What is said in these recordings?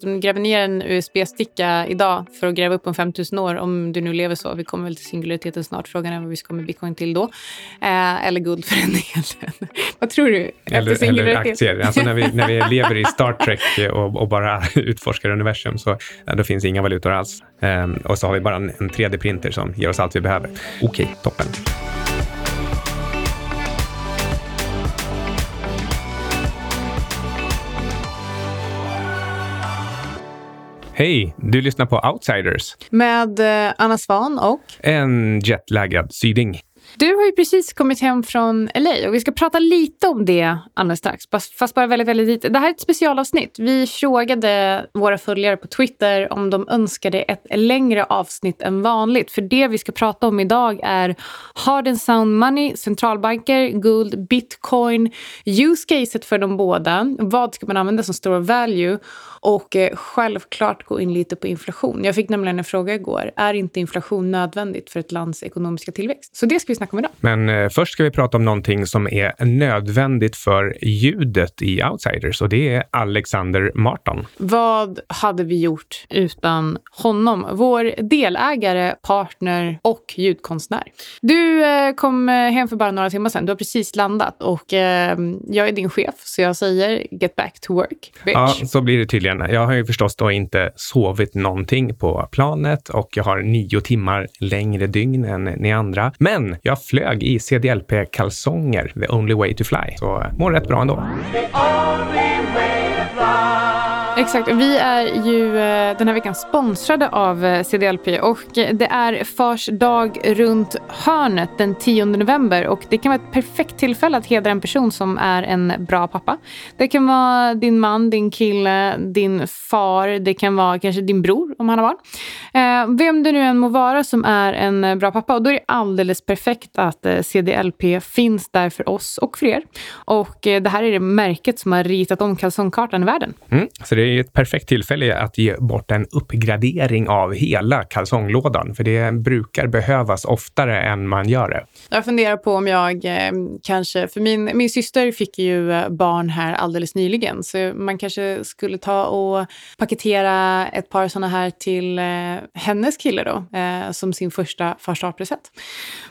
De gräver ner en USB-sticka idag för att gräva upp om 5000 år, om du nu lever så. Vi kommer väl till singulariteten snart. Frågan är vad vi ska med bitcoin till då. Eh, eller guld för den delen. vad tror du? Eller, eller aktier. Alltså när, vi, när vi lever i Star Trek och, och bara utforskar universum, så ja, då finns inga valutor alls. Eh, och så har vi bara en, en 3D-printer som ger oss allt vi behöver. Okej, okay, toppen. Hej! Du lyssnar på Outsiders. Med eh, Anna Svan och... En jetlaggad syding. Du har ju precis kommit hem från LA och vi ska prata lite om det alldeles strax. Fast bara väldigt, väldigt lite. Det här är ett specialavsnitt. Vi frågade våra följare på Twitter om de önskade ett längre avsnitt än vanligt. För det vi ska prata om idag är hard and sound money, centralbanker, guld, bitcoin, use caset för de båda. Vad ska man använda som store value? Och eh, självklart gå in lite på inflation. Jag fick nämligen en fråga igår. Är inte inflation nödvändigt för ett lands ekonomiska tillväxt? Så det ska vi snacka om idag. Men eh, först ska vi prata om någonting som är nödvändigt för ljudet i Outsiders och det är Alexander Marton. Vad hade vi gjort utan honom? Vår delägare, partner och ljudkonstnär. Du eh, kom eh, hem för bara några timmar sedan. Du har precis landat och eh, jag är din chef så jag säger get back to work. Bitch. Ja, så blir det tydligen. Jag har ju förstås då inte sovit någonting på planet och jag har nio timmar längre dygn än ni andra. Men jag jag flög i CDLP-kalsonger, the only way to fly. Så eh, mår rätt bra ändå. Exakt. Vi är ju eh, den här veckan sponsrade av eh, CDLP och eh, det är Fars dag runt hörnet den 10 november och det kan vara ett perfekt tillfälle att hedra en person som är en bra pappa. Det kan vara din man, din kille, din far, det kan vara kanske din bror om han har barn. Vem det nu än må vara som är en bra pappa och då är det alldeles perfekt att CDLP finns där för oss och för er. Och det här är det märket som har ritat om kalsongkartan i världen. Mm, så det är ett perfekt tillfälle att ge bort en uppgradering av hela kalsonglådan, för det brukar behövas oftare än man gör det. Jag funderar på om jag eh, kanske, för min, min syster fick ju eh, barn här alldeles nyligen, så man kanske skulle ta och paketera ett par sådana här till eh, hennes kille då, eh, som sin första första present.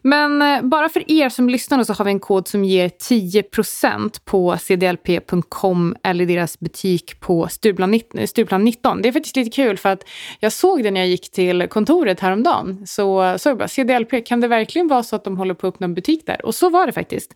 Men eh, bara för er som lyssnar så har vi en kod som ger 10% på cdlp.com eller deras butik på Stureplan Stureplan 19. Det är faktiskt lite kul för att jag såg det när jag gick till kontoret häromdagen. Så såg jag bara, CDLP, kan det verkligen vara så att de håller på att öppna en butik där? Och så var det faktiskt.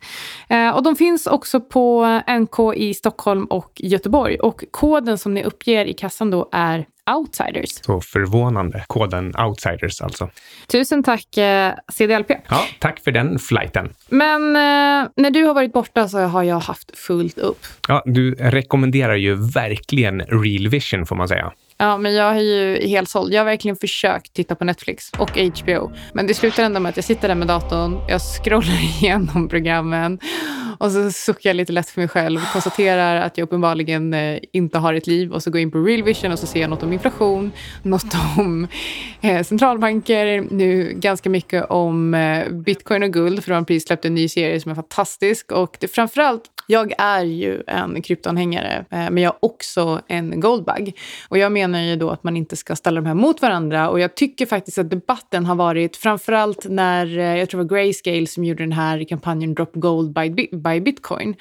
Eh, och de finns också på NK i Stockholm och Göteborg. Och koden som ni uppger i kassan då är outsiders. Så förvånande. Koden outsiders alltså. Tusen tack eh, CDLP. Ja, tack för den flighten. Men eh, när du har varit borta så har jag haft fullt upp. Ja, du rekommenderar ju verkligen Real Vision får man säga. Ja, men jag är ju helt såld. Jag har verkligen försökt titta på Netflix och HBO. Men det slutar ändå med att jag sitter där med datorn, jag scrollar igenom programmen och så suckar jag lite lätt för mig själv, konstaterar att jag uppenbarligen eh, inte har ett liv. Och så går jag in på Real Vision och så ser jag något om inflation, något om eh, centralbanker, nu ganska mycket om eh, bitcoin och guld. För de har precis släppt en ny serie som är fantastisk. Och det framförallt jag är ju en kryptoanhängare, eh, men jag är också en goldbug. Och jag menar ju då att man inte ska ställa de här mot varandra. Och jag tycker faktiskt att debatten har varit, framförallt när, eh, jag tror det var Grayscale som gjorde den här kampanjen Drop Gold by, by Bitcoin.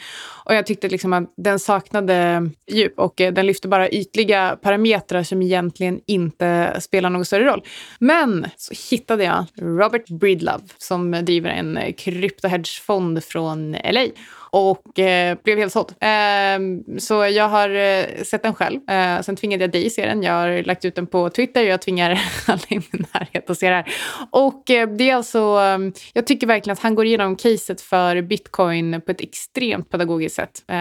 Och jag tyckte liksom att den saknade djup och eh, den lyfte bara ytliga parametrar som egentligen inte spelar någon större roll. Men så hittade jag Robert Breedlove som driver en kryptohedgefond från LA och eh, blev helt såld. Eh, så jag har eh, sett den själv. Eh, sen tvingade jag dig se den. Jag har lagt ut den på Twitter. Jag tvingar alla i min närhet att se det här. Och eh, det är alltså, ehm, jag tycker verkligen att han går igenom caset för bitcoin på ett extremt pedagogiskt sätt. Eh,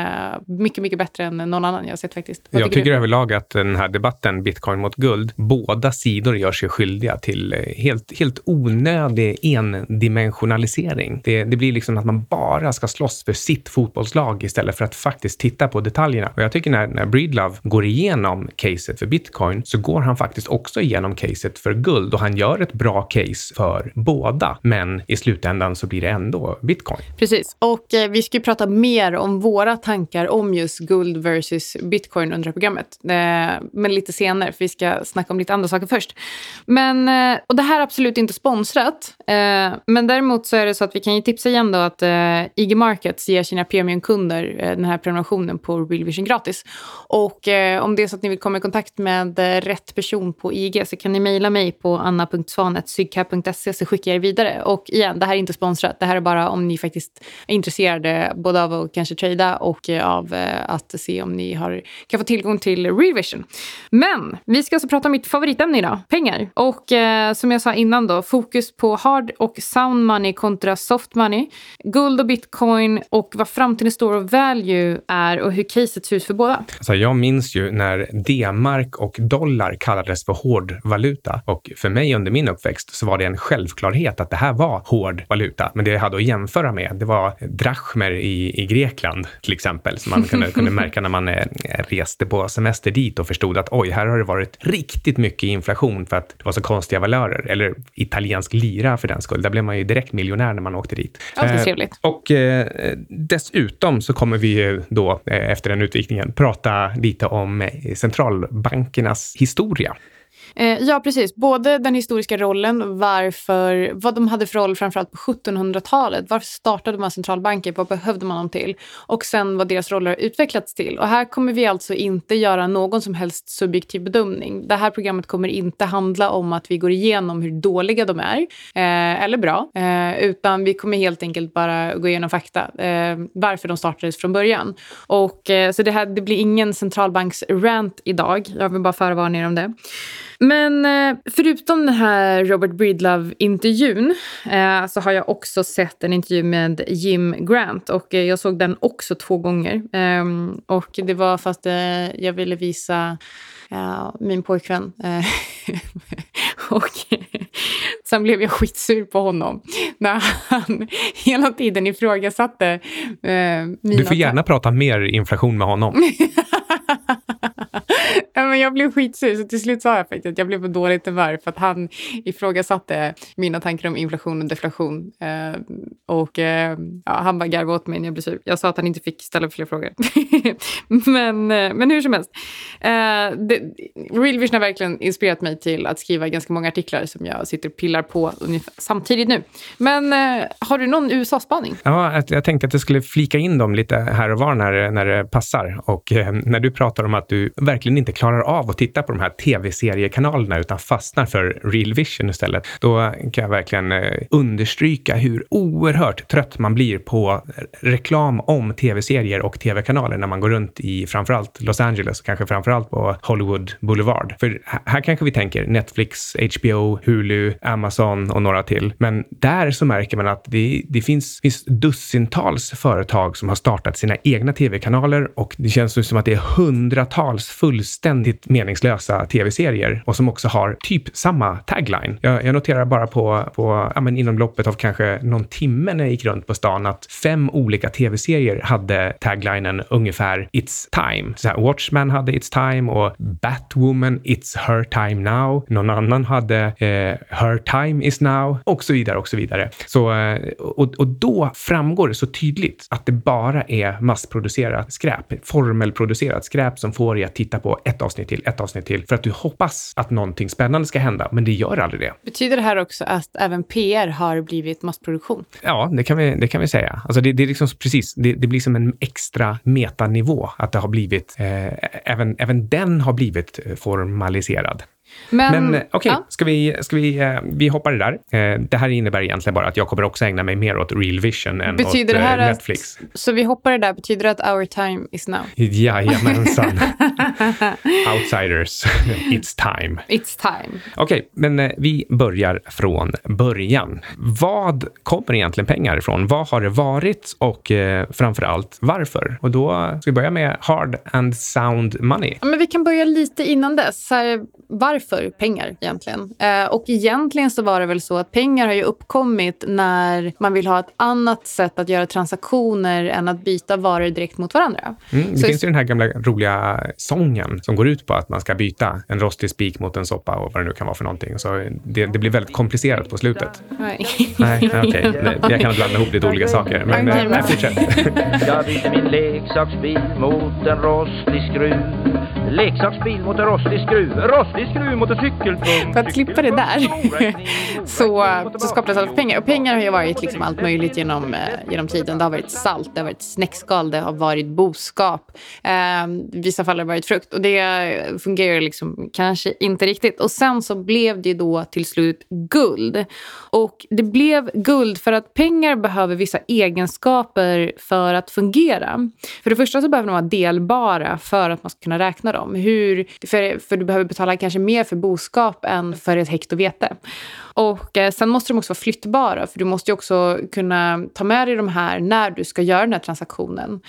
mycket, mycket bättre än någon annan jag har sett faktiskt. Vad jag tycker, tycker överlag att den här debatten bitcoin mot guld, båda sidor gör sig skyldiga till helt, helt onödig endimensionalisering. Det, det blir liksom att man bara ska slåss för sitt sitt fotbollslag istället för att faktiskt titta på detaljerna. Och jag tycker när, när Breedlove går igenom caset för bitcoin så går han faktiskt också igenom caset för guld och han gör ett bra case för båda. Men i slutändan så blir det ändå bitcoin. Precis. Och eh, vi ska ju prata mer om våra tankar om just guld versus bitcoin under programmet. Eh, men lite senare, för vi ska snacka om lite andra saker först. Men, eh, och det här är absolut inte sponsrat. Eh, men däremot så är det så att vi kan ju tipsa igen då att eh, IG Markets ger sina premiumkunder eh, den här prenumerationen på Real Vision gratis. Och eh, om det är så att ni vill komma i kontakt med eh, rätt person på IG så kan ni mejla mig på anna.svanet.sygcap.se så skickar jag er vidare. Och igen, det här är inte sponsrat. Det här är bara om ni faktiskt är intresserade både av att kanske trada och eh, av att se om ni har, kan få tillgång till Real Vision. Men vi ska alltså prata om mitt favoritämne idag, pengar. Och eh, som jag sa innan då, fokus på hard och sound money kontra soft money. Guld och bitcoin och vad framtiden står och value är och hur caset ser ut för båda. Alltså jag minns ju när D-mark och dollar kallades för hårdvaluta och för mig under min uppväxt så var det en självklarhet att det här var hård valuta. Men det jag hade att jämföra med, det var drachmer i, i Grekland till exempel, som man kunde, kunde märka när man eh, reste på semester dit och förstod att oj, här har det varit riktigt mycket inflation för att det var så konstiga valörer. Eller italiensk lira för den skull. Där blev man ju direkt miljonär när man åkte dit. Alltid trevligt. Eh, och eh, dessutom så kommer vi ju då eh, efter den utvikningen prata lite om eh, centralbankernas historia. Eh, ja, precis. Både den historiska rollen, varför, vad de hade för roll framförallt på 1700-talet. Varför startade man centralbanker? Vad behövde man dem till? Och sen vad deras roller har utvecklats till. Och här kommer vi alltså inte göra någon som helst subjektiv bedömning. Det här programmet kommer inte handla om att vi går igenom hur dåliga de är, eh, eller bra, eh, utan vi kommer helt enkelt bara gå igenom fakta. Eh, varför de startades från början. Och, eh, så det, här, det blir ingen centralbanks-rant idag. Jag vill bara förvarna er om det. Men eh, förutom den här Robert Breedlove-intervjun eh, så har jag också sett en intervju med Jim Grant och eh, jag såg den också två gånger. Ehm, och det var för att jag ville visa min pojkvän. Och sen blev jag skitsur på honom när han hela tiden ifrågasatte eh, mina... Du får gärna prata mer inflation med honom. ja, men jag blev skitsur, så till slut sa jag faktiskt att jag blev på dåligt humör för att han ifrågasatte mina tankar om inflation och deflation. Eh, och eh, ja, han bara garvade åt mig när jag blev sur. Jag sa att han inte fick ställa fler frågor. men, eh, men hur som helst. Eh, det, Real Vision har verkligen inspirerat mig till att skriva ganska många artiklar som jag sitter och pillar på ungefär samtidigt nu. Men eh, har du någon USA-spaning? Ja, jag tänkte att jag skulle flika in dem lite här och var när, när det passar. Och eh, när du pratar om att du verkligen inte inte klarar av att titta på de här tv-seriekanalerna utan fastnar för Real Vision istället, då kan jag verkligen eh, understryka hur oerhört trött man blir på reklam om tv-serier och tv-kanaler när man går runt i framförallt Los Angeles och kanske framförallt på Hollywood Boulevard. För här kanske vi tänker Netflix, HBO, Hulu, Amazon och några till. Men där så märker man att det, det finns, finns dussintals företag som har startat sina egna tv-kanaler och det känns som att det är hundratals fullständigt meningslösa tv-serier och som också har typ samma tagline. Jag, jag noterar bara på, på ja, men inom loppet av kanske någon timme när jag gick runt på stan att fem olika tv-serier hade taglinen ungefär It's time. Så här, Watchman hade It's time och Batwoman It's her time now. Någon annan hade eh, Her time is now och så vidare och så vidare. Så, eh, och, och då framgår det så tydligt att det bara är massproducerat skräp, formelproducerat skräp som får dig att titta på ett avsnitt till, ett avsnitt till för att du hoppas att någonting spännande ska hända, men det gör aldrig det. Betyder det här också att även PR har blivit massproduktion? Ja, det kan vi, det kan vi säga. Alltså det, det är liksom precis, det, det blir som en extra metanivå att det har blivit, eh, även, även den har blivit eh, formaliserad. Men, Men okej, okay, ja. ska, vi, ska vi, uh, vi hoppar det där. Det här innebär egentligen bara att jag kommer också ägna mig mer åt Real Vision än betyder åt uh, Netflix. Att, så vi hoppar det där, betyder det att our time is now? Jajamensan. Outsiders, it's time. It's time. Okej, okay, men eh, vi börjar från början. Vad kommer egentligen pengar ifrån? Vad har det varit och eh, framför allt varför? Och då ska vi börja med hard and sound money. men vi kan börja lite innan dess. Här, varför pengar egentligen? Eh, och egentligen så var det väl så att pengar har ju uppkommit när man vill ha ett annat sätt att göra transaktioner än att byta varor direkt mot varandra. Mm, det så finns ju den här gamla roliga sången som går ut på att man ska byta en rostig spik mot en soppa och vad det nu kan vara för någonting. Så det, det blir väldigt komplicerat på slutet. Nej. Nej, okej. Okay. Jag kan blanda ihop lite olika saker. Men men... fortsätt. Jag byter min leksaksbil mot en rostig skruv. Leksaksbil mot en rostig skruv. Rostig skruv mot en cykelpump. För att slippa det där så, så skapas alltså pengar. Och pengar har ju varit liksom allt möjligt genom, eh, genom tiden. Det har varit salt, det har varit snäckskal, det har varit boskap. Eh, I vissa fall har det varit frukt. Och det fungerar liksom kanske inte riktigt. Och sen så blev det då till slut guld. Och det blev guld för att pengar behöver vissa egenskaper för att fungera. För det första så behöver de vara delbara för att man ska kunna räkna dem. Hur, för, för du behöver betala kanske mer för boskap än för ett hekto vete. Och eh, sen måste de också vara flyttbara för du måste också kunna ta med dig de här när du ska göra den här transaktionen.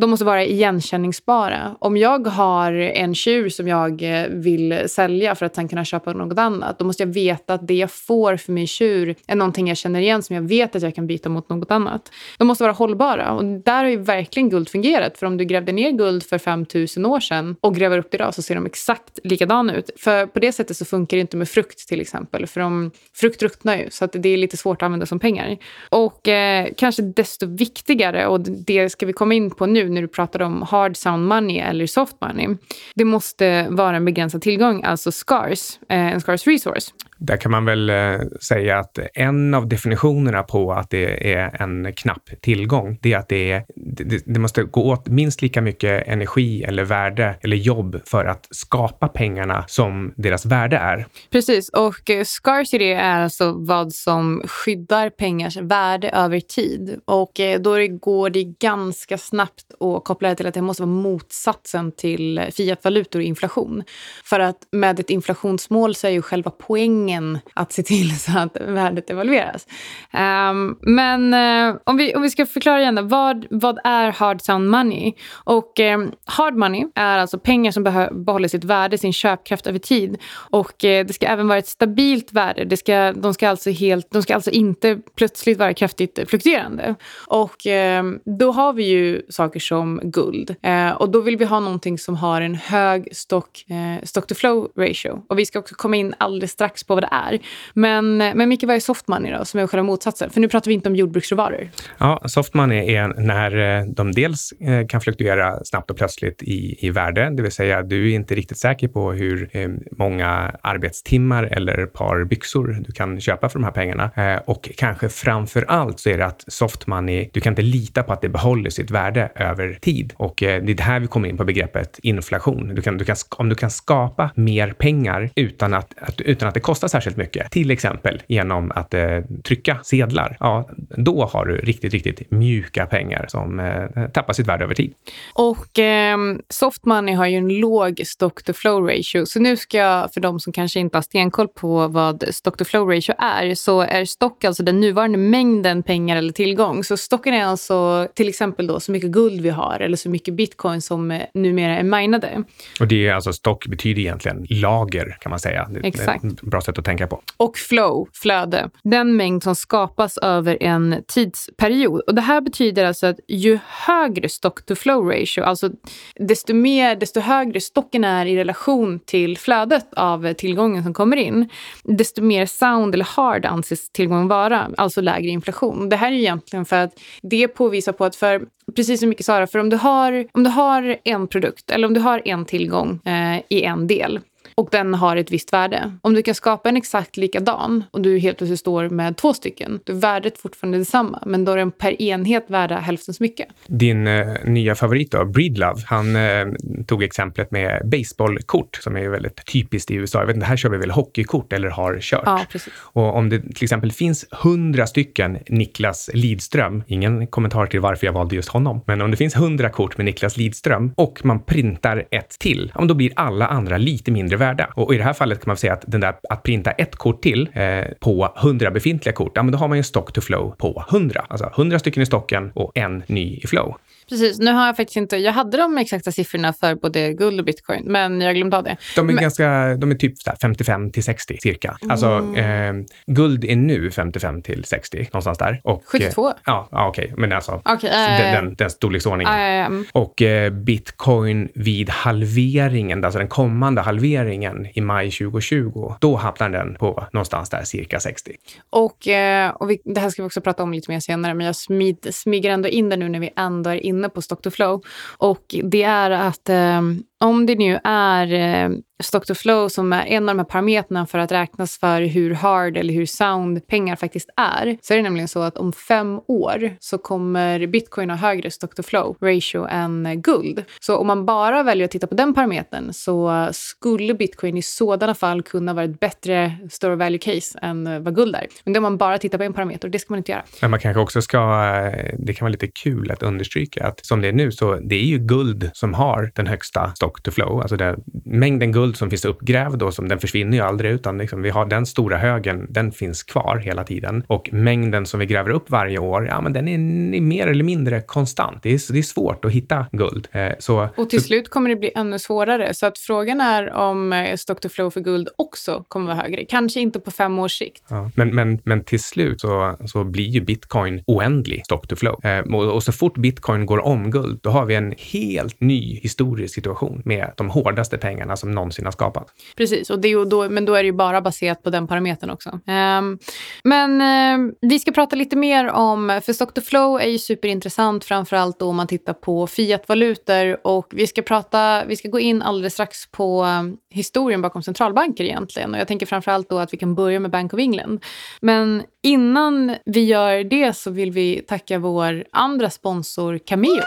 De måste vara igenkänningsbara. Om jag har en tjur som jag eh, vill sälja för att sen kunna köpa något annat, då måste jag veta att det jag får för min tjur är någonting jag känner igen som jag vet att jag kan byta mot något annat. De måste vara hållbara och där har ju verkligen guld fungerat. För om du grävde ner guld för 5000 år sedan och gräver upp det idag så ser de exakt likadana ut. För på det sättet så funkar det inte med frukt till exempel. För de, frukt ruttnar ju så att det är lite svårt att använda som pengar. Och eh, kanske desto viktigare, och det ska vi komma in på nu när du pratar om hard sound money eller soft money. Det måste vara en begränsad tillgång, alltså scarce, eh, en scarce resource. Där kan man väl eh, säga att en av definitionerna på att det är en knapp tillgång, det är att det, är, det, det, måste gå åt minst lika mycket energi eller värde eller jobb för att skapa pengarna som deras värde är. Precis, och scarcity är alltså vad som skyddar pengars värde över tid. Och eh, då går det ganska snabbt och kopplar det till att det måste vara motsatsen till fiatvalutor och inflation. För att med ett inflationsmål så är ju själva poängen att se till så att värdet evalueras. Um, ehm, men uh, om, vi, om vi ska förklara igen, då, vad, vad är hard sound money? Och um, hard money är alltså pengar som behåller sitt värde, sin köpkraft över tid. Och uh, det ska även vara ett stabilt värde. Det ska, de, ska alltså helt, de ska alltså inte plötsligt vara kraftigt fluktuerande. Och ehm, då har vi ju saker som guld. Eh, och då vill vi ha någonting som har en hög stock, eh, stock to flow ratio. Och vi ska också komma in alldeles strax på vad det är. Men, eh, men Micke, vad är soft money då, som är själva motsatsen? För nu pratar vi inte om jordbruksråvaror. Ja, soft money är när de dels kan fluktuera snabbt och plötsligt i, i värde, det vill säga du är inte riktigt säker på hur många arbetstimmar eller par byxor du kan köpa för de här pengarna. Och kanske framför allt så är det att soft money, du kan inte lita på att det behåller sitt värde över tid. Och eh, det är här vi kommer in på begreppet inflation. Du kan, du kan, om du kan skapa mer pengar utan att, att, utan att det kostar särskilt mycket, till exempel genom att eh, trycka sedlar, ja, då har du riktigt, riktigt mjuka pengar som eh, tappar sitt värde över tid. Och eh, soft money har ju en låg stock to flow ratio. Så nu ska jag, för de som kanske inte har stenkoll på vad stock to flow ratio är, så är stock alltså den nuvarande mängden pengar eller tillgång. Så stocken är alltså till exempel då så mycket guld vi har eller så mycket bitcoin som eh, numera är minade. Och det är alltså stock betyder egentligen lager kan man säga. Exakt. Bra sätt att tänka på. Och flow, flöde. Den mängd som skapas över en tidsperiod. Och det här betyder alltså att ju högre stock to flow ratio, alltså desto, mer, desto högre stocken är i relation till flödet av tillgången som kommer in, desto mer sound eller hard anses tillgången vara, alltså lägre inflation. Det här är egentligen för att det påvisar på att för precis som Micke sa, för om du har, om du har en produkt eller om du har en tillgång eh, i en del och den har ett visst värde. Om du kan skapa en exakt likadan och du helt plötsligt står med två stycken, då är värdet fortfarande detsamma, men då är den per enhet värda hälften så mycket. Din eh, nya favorit då, Breedlove, han eh, tog exemplet med baseballkort som är ju väldigt typiskt i USA. Jag vet inte, här kör vi väl hockeykort eller har kört. Ja, precis. Och om det till exempel finns hundra stycken Niklas Lidström, ingen kommentar till varför jag valde just honom, men om det finns hundra kort med Niklas Lidström och man printar ett till, då blir alla andra lite mindre värda. Och i det här fallet kan man säga att den där, att printa ett kort till eh, på hundra befintliga kort, ja, men då har man ju stock to flow på hundra. Alltså hundra stycken i stocken och en ny i flow. Precis, nu har jag faktiskt inte, jag hade de exakta siffrorna för både guld och bitcoin, men jag glömde av det. De är, Men- ganska, de är typ så här 55 till 60 cirka. Alltså, Mm. eh, guld är nu 55 till 60, någonstans där. Och, 72? Eh, ja, ja okej. Men alltså, så äh, den, den, den storleksordningen. äh. Och eh, bitcoin vid halveringen, alltså den kommande halveringen i maj 2020, då hamnar den på någonstans där cirka 60. Och, eh, och vi, det här ska vi också prata om lite mer senare, men jag smid, smyger ändå in det nu när vi ändå är inne på Stock to Flow. Och det är att eh, om det nu är eh, Stock to Flow som är en av de här parametrarna för att räknas för hur hard eller hur sound pengar faktiskt är, så är det nämligen så att om fem år så kommer bitcoin ha högre Stock to Flow ratio än guld. Så om man bara väljer att titta på den parametern så skulle bitcoin i sådana fall kunna vara ett bättre store value case än vad guld är. Men det är om man bara tittar på en parameter och det ska man inte göra. Men man kanske också ska, eh, det kan vara lite kul att understryka att som det är nu så det är ju guld som har den högsta stock to flow. Alltså det, mängden guld som finns uppgrävd och som den försvinner ju aldrig utan liksom vi har den stora högen, den finns kvar hela tiden. Och mängden som vi gräver upp varje år, ja men den är, är mer eller mindre konstant. Det är, det är svårt att hitta guld. Eh, så, Och till så, slut kommer det bli ännu svårare. Så att frågan är om eh, stock to flow för guld också kommer vara högre. Kanske inte på fem års sikt. Ja, men, men, men till slut så, så blir ju bitcoin oändlig stock to flow. Eh, och, och så fort bitcoin går om guld, då har vi en helt ny historisk situation med de hårdaste pengarna som någonsin har skapats. Precis, och det är då, men då är det ju bara baserat på den parametern också. Um, men ehm, vi ska prata lite mer om, för stock to flow är ju superintressant, framförallt då om man tittar på fiatvalutor. Och vi ska, prata, vi ska gå in alldeles strax på ehm, historien bakom centralbanker egentligen. Och jag tänker framförallt då att vi kan börja med Bank of England. Men innan vi gör det så vill vi tacka vår andra sponsor Cameo.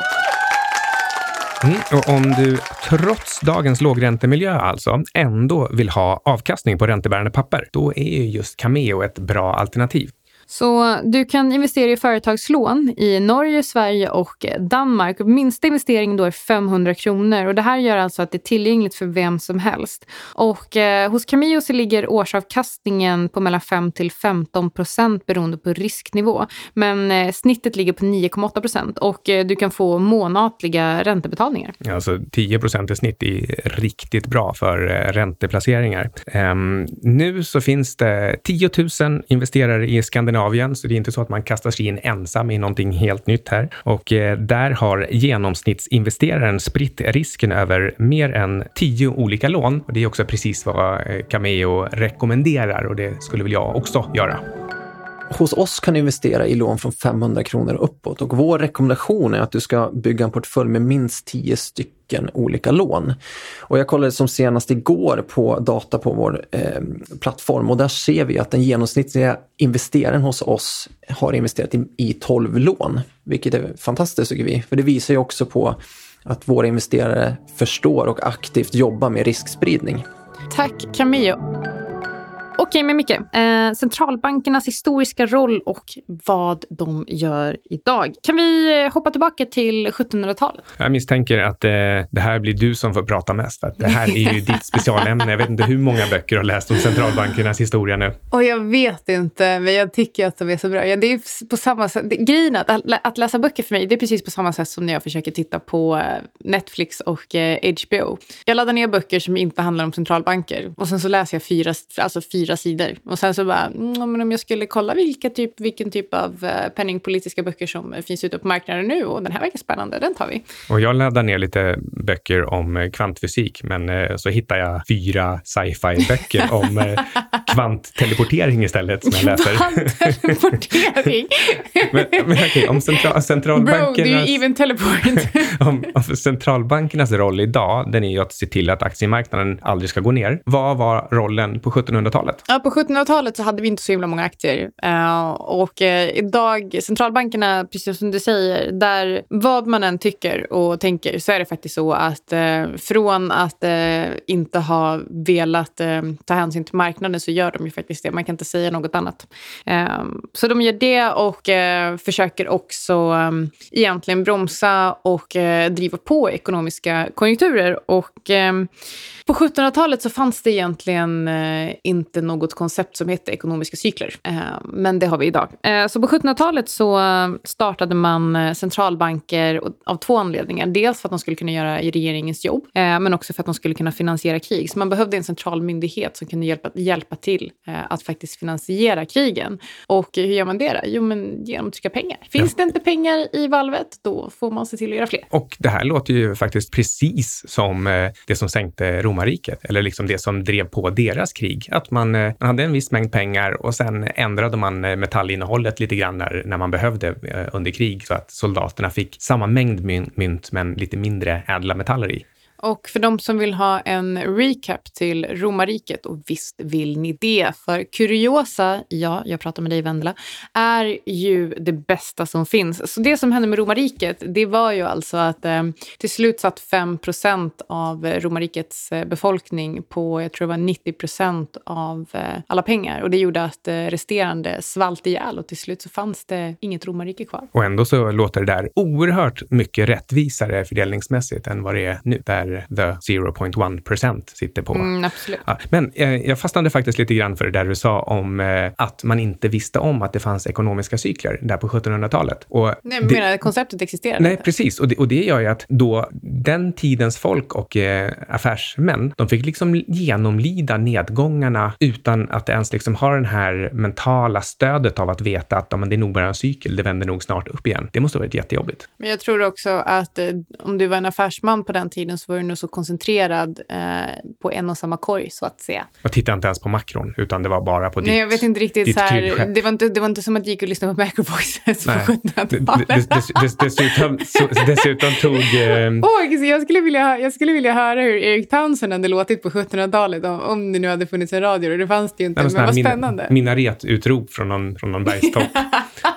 Mm, och om du trots dagens lågräntemiljö alltså ändå vill ha avkastning på räntebärande papper, då är ju just Cameo ett bra alternativ. Så du kan investera i företagslån i Norge, Sverige och eh, Danmark. Minsta investering då är 500 kronor och det här gör alltså att det är tillgängligt för vem som helst. Och eh, hos Camio så ligger årsavkastningen på mellan 5 till 15 procent beroende på risknivå. Men eh, snittet ligger på 9,8 procent och eh, du kan få månatliga räntebetalningar. Alltså 10 procent i snitt är riktigt bra för eh, ränteplaceringar. Ehm, nu så finns det 10 000 investerare i Skandinavien, så det är inte så att man kastar sig in ensam i någonting helt nytt här. Och eh, där har genomsnittsinvesteraren spritt risken över mer än tio olika lån. Och det är också precis vad eh, Cameo rekommenderar och det skulle väl jag också göra. Hos oss kan du investera i lån från 500 kronor och uppåt och vår rekommendation är att du ska bygga en portfölj med minst 10 stycken olika lån. Och jag kollade som senast igår på data på vår eh, plattform och där ser vi att den genomsnittliga investeraren hos oss har investerat i, i 12 lån, vilket är fantastiskt tycker vi. För det visar ju också på att våra investerare förstår och aktivt jobbar med riskspridning. Tack Camillo. Okej, men Micke. Eh, centralbankernas historiska roll och vad de gör idag. Kan vi eh, hoppa tillbaka till 1700-talet? Jag misstänker att eh, det här blir du som får prata mest, för att det här är ju ditt specialämne. Jag vet inte hur många böcker du har läst om centralbankernas historia nu. Och jag vet inte, men jag tycker att de är så bra. Ja, det är på samma sätt. det- Grejen att, att läsa böcker för mig, det är precis på samma sätt som när jag försöker titta på eh, Netflix och eh, HBO. Jag laddar ner böcker som inte handlar om centralbanker och sen så läser jag fyra, alltså fyra sidor. Och sen så bara, mm, om jag skulle kolla vilka typ, vilken typ av eh, penningpolitiska böcker som finns ute på marknaden nu och den här verkar spännande, den tar vi. Och jag laddar ner lite böcker om eh, kvantfysik, men eh, så hittar jag fyra sci-fi-böcker om eh, kvantteleportering istället som jag läser. Kvantteleportering. men, men okej, om central, Bro, do centralbankernas... you even teleport? om, om centralbankernas roll idag, den är ju att se till att aktiemarknaden aldrig ska gå ner. Vad var rollen på 1700-talet? Ja, på 1700-talet så hade vi inte så himla många aktier. Eh, och eh, idag, centralbankerna, precis som du säger, där vad man än tycker och tänker så är det faktiskt så att eh, från att inte ha velat ta hänsyn till marknaden så gör gör de ju faktiskt det. Man kan inte säga något annat. Eh, så de gör det och eh, försöker också eh, egentligen bromsa och eh, driva på ekonomiska konjunkturer. Och eh, på 1700-talet så fanns det egentligen eh, inte något koncept som hette ekonomiska cykler. Eh, men det har vi idag. Eh, så på 1700-talet så startade man eh, centralbanker av två anledningar. Dels för att de skulle kunna göra regeringens jobb, eh, men också för att de skulle kunna finansiera krig. Så man behövde en central myndighet som kunde hjälpa, hjälpa till eh, att faktiskt finansiera krigen. Och hur gör man det då? Jo, men genom att trycka pengar. Finns det inte pengar i valvet, då får man se till att göra fler. Och det här låter ju faktiskt precis som eh, det som sänkte romarriket, eller liksom det som drev på deras krig. Att man, eh, man hade en viss mängd pengar och sen ändrade man eh, metallinnehållet lite grann när, när man behövde eh, under krig så att soldaterna fick samma mängd myn- mynt men lite mindre ädla metaller i. Och för de som vill ha en recap till romarriket, och visst vill ni det, för kuriosa, ja, jag pratar med dig Vendela, är ju det bästa som finns. Så det som hände med romarriket, det var ju alltså att eh, till slut satt 5% av romarrikets eh, befolkning på, jag tror det var 90% av eh, alla pengar. Och det gjorde att eh, resterande svalt ihjäl och till slut så fanns det inget romarrike kvar. Och ändå så låter det där oerhört mycket rättvisare fördelningsmässigt än vad det är nu, där the 0.1 procent sitter på. Mm, absolut. Ja, men eh, jag fastnade faktiskt lite grann för det där du sa om eh, att man inte visste om att det fanns ekonomiska cykler där på 1700-talet. Och Nej, jag det- menar, konceptet existerar Nej, inte. precis. Och det, och det gör ju att då den tidens folk och eh, affärsmän, de fick liksom genomlida nedgångarna utan att ens liksom ha den här mentala stödet av att veta att ja, men det är nog bara en cykel, det vänder nog snart upp igen. Det måste ha varit jättejobbigt. Men jag tror också att eh, om du var en affärsman på den tiden så var du nog så koncentrerad eh, på en och samma korg, så att säga. Jag tittade inte ens på makron, utan det var bara på ditt... Nej, jag vet inte riktigt. Så här, det, var inte, det var inte som att jag gick och lyssnade på Macro Voices på Nej. D- d- 1700-talet. dess- dess- Dessutom, dessutom tog... Eh, så jag, skulle vilja, jag skulle vilja höra hur Erik Townsend hade låtit på 1700-talet om, om det nu hade funnits en radio. Och det fanns det ju inte, Nej, men, här vad spännande. Minaretutrop från någon, från någon bergstopp.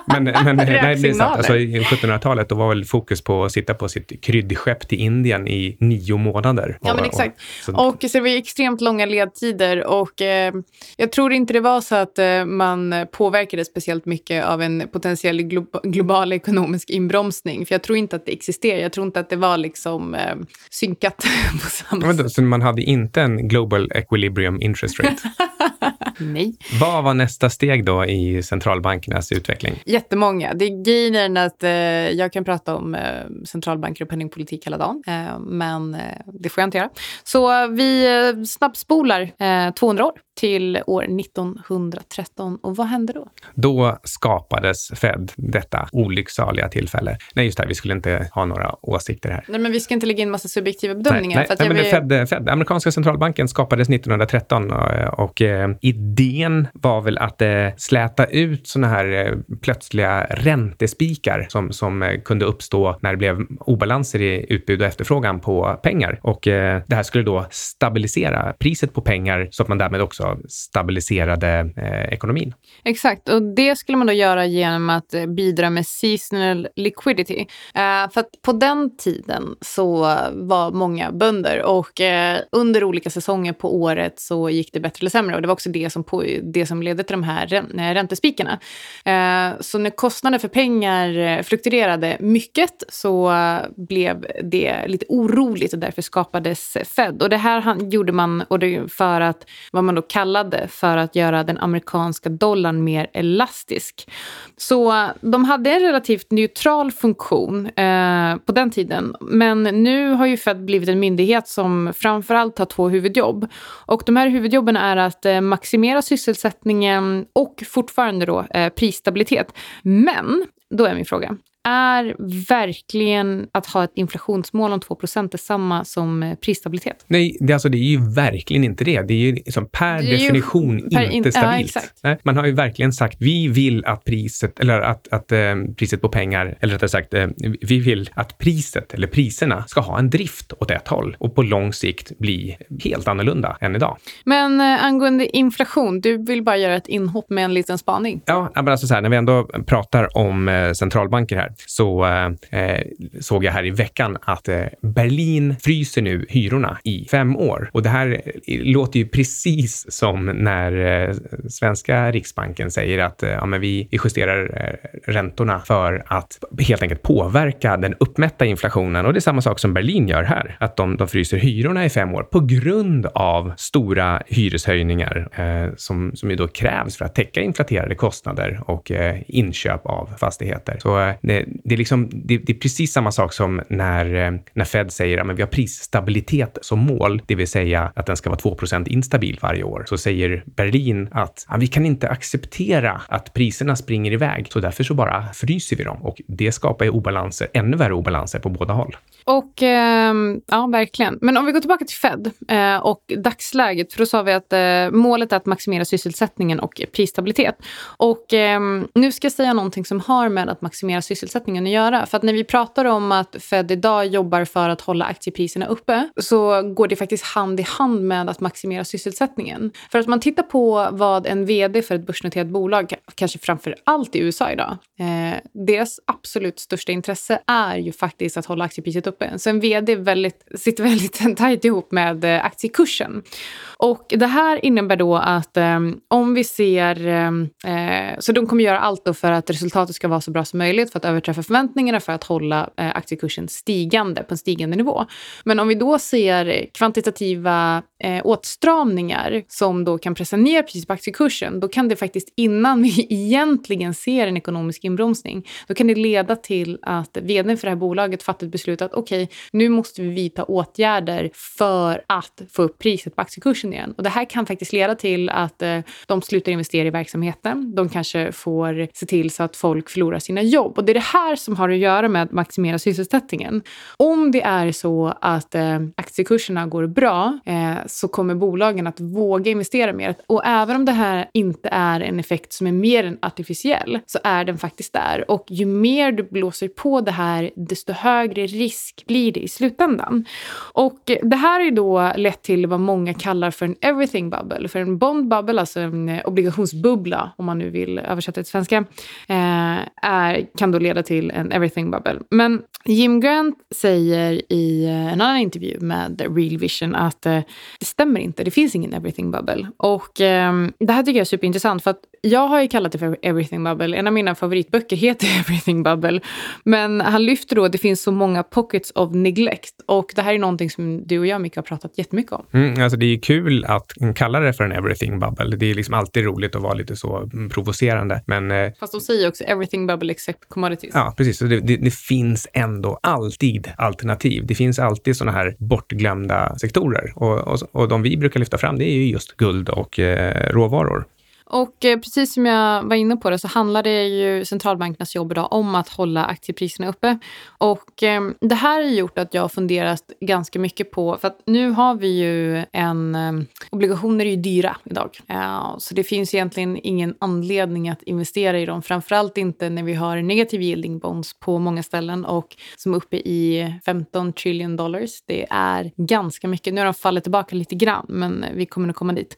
men men nej, det är sant. Alltså, I 1700-talet då var väl fokus på att sitta på sitt kryddskepp till Indien i nio månader. Ja, men Och- exakt. så- Och så det var extremt långa ledtider och eh, jag tror inte det var så att eh, man påverkades speciellt mycket av en potentiell glo- global ekonomisk inbromsning. För jag tror inte att det existerar. Jag tror inte att det var liksom eh, synkat på samma Ja, men då, sätt. så man hade inte en global equilibrium interest rate. Nej. Vad var nästa steg då i centralbankernas utveckling? Jättemånga. Det är grejen att eh, jag kan prata om eh, centralbanker och penningpolitik hela dagen, eh, men eh, det får jag inte göra. Så eh, vi eh, snabbspolar eh, 200 år till år 1913. Och vad hände då? Då skapades Fed, detta olycksaliga tillfälle. Nej, just det, här, vi skulle inte ha några åsikter här. Nej, men vi ska inte lägga in massa subjektiva bedömningar. Nej, nej, jag men vill- Fed, Fed, amerikanska centralbanken skapades 1913 och, och eh, idén var väl att eh, släta ut såna här eh, plötsliga räntespikar som, som eh, kunde uppstå när det blev obalanser i utbud och efterfrågan på pengar. Och eh, det här skulle då stabilisera priset på pengar så att man därmed också stabiliserade eh, ekonomin. Exakt, och det skulle man då göra genom att eh, bidra med seasonal liquidity. Eh, för att på den tiden så var många bönder och eh, under olika säsonger på året så gick det bättre eller sämre. Och det var också det som, Liksom på, det som ledde till de här eh, räntespikarna. Eh, så när kostnader för pengar eh, fluktuerade mycket så blev det lite oroligt och därför skapades Fed. Och det här gjorde man och det för att, vad man då kallade för att göra den amerikanska dollarn mer elastisk. Så de hade en relativt neutral funktion eh, på den tiden. Men nu har ju Fed blivit en myndighet som framförallt har två huvudjobb. Och de här huvudjobben är att eh, maximera sysselsättningen och fortfarande då eh, prisstabilitet. Men då är min fråga, är verkligen att ha ett inflationsmål om 2% detsamma som eh, prisstabilitet? Nej, det, alltså, det är ju verkligen inte det. Det är ju liksom per är ju definition per inte in- ja, stabilt. exakt. Nej, man har ju verkligen sagt vi vill att priset, eller att, att eh, priset på pengar, eller rättare sagt, eh, vi vill att priset eller priserna ska ha en drift åt ett håll och på lång sikt bli helt annorlunda än idag. Men eh, angående inflation, du vill bara göra ett inhopp med en liten spaning. Ja, men alltså så här, när vi ändå pratar om eh, centralbanker här så eh, eh, såg jag här i veckan att eh, Berlin fryser nu hyrorna i fem år. Och det här eh, låter ju precis som när eh, svenska riksbanken säger att eh, ja, men vi, vi justerar eh, räntorna för att helt enkelt påverka den uppmätta inflationen. Och det är samma sak som Berlin gör här, att de, de fryser hyrorna i fem år på grund av stora hyreshöjningar eh, som, som ju då krävs för att täcka inflaterade kostnader och eh, inköp av fastigheter. Så eh, det, Eh, det, är liksom, det, det är precis samma sak som när, eh, när Fed säger att vi har prisstabilitet som mål, det vill säga att den ska vara 2% instabil varje år. Så säger Berlin att ja, vi kan inte acceptera att priserna springer iväg, så därför så bara fryser vi dem. Och det skapar ju obalanser, ännu värre obalanser på båda håll. Och eh, ja, verkligen. Men om vi går tillbaka till Fed eh, och dagsläget, för då sa vi att eh, målet är att maximera sysselsättningen och prisstabilitet. Och ehm, nu ska jag säga någonting som har med att maximera sysselsättningen att göra. För att när vi pratar om att Fed idag jobbar för att hålla aktiepriserna uppe så går det faktiskt hand i hand med att maximera sysselsättningen. För att man tittar på vad en vd för ett börsnoterat bolag, kanske framför allt i USA idag, eh, deras absolut största intresse är ju faktiskt att hålla aktiepriset uppe. Så en vd väldigt, sitter väldigt tajt ihop med eh, aktiekursen. Och det här innebär då att eh, om vi ser... Ehm, eh, så de kommer göra allt då för att resultatet ska vara så bra som möjligt för att överträffa förväntningarna för att hålla eh, aktiekursen stigande på en stigande nivå. Men om vi då ser kvantitativa eh, åtstramningar som då kan pressa ner priset på aktiekursen, då kan det faktiskt innan vi egentligen ser en ekonomisk inbromsning, då kan det leda till att vdn för det här bolaget fattar ett beslut att okej, nu måste vi vidta åtgärder för att få upp priset på aktiekursen igen. Och det här kan faktiskt leda till att eh, de slutar investera i verksamheten. De kanske får se till så att folk förlorar sina jobb. Och det är det här som har att göra med att maximera sysselsättningen. Om det är så att eh, aktiekurserna går bra eh, så kommer bolagen att våga investera mer. Och även om det här inte är en effekt som är mer än artificiell så är den faktiskt där. Och ju mer du blåser på det här desto högre risk blir det i slutändan. Och det här har ju då lett till vad många kallar för en everything bubble. För en bond bubble, alltså en obligationsbubbla om man nu vill översätta det till svenska, eh, är, kan då leda till en everything bubble. Men Jim Grant säger i eh, en annan intervju med Real Vision att eh, det stämmer inte, det finns ingen everything bubble. Och eh, det här tycker jag är superintressant för att jag har ju kallat det för everything bubble. En av mina favoritböcker heter everything bubble. Men han lyfter då att det finns så många pockets of neglect. Och det här är någonting som du och jag mycket har pratat jättemycket om. Mm, alltså det är kul att kalla det för en everything bubble. Det är liksom alltid roligt att vara lite så provocerande. Men eh, Fast de säger också everything bubble except commodities. ja, precis. Så Det, det, det finns ändå alltid alternativ. Det finns alltid sådana här bortglömda sektorer. Och, och, och de vi brukar lyfta fram, det är ju just guld och eh, råvaror. Och eh, precis som jag var inne på det så handlar det ju centralbankernas jobb idag om att hålla aktiepriserna uppe. Och eh, det här har gjort att jag har funderat ganska mycket på, för att nu har vi ju en, eh, obligationer är ju dyra idag. Eh, så det finns egentligen ingen anledning att investera i dem, framförallt inte när vi har negativ yielding bonds på många ställen och som är uppe i 15 trillion dollars. Det är ganska mycket. Nu har de fallit tillbaka lite grann, men vi kommer nog komma dit.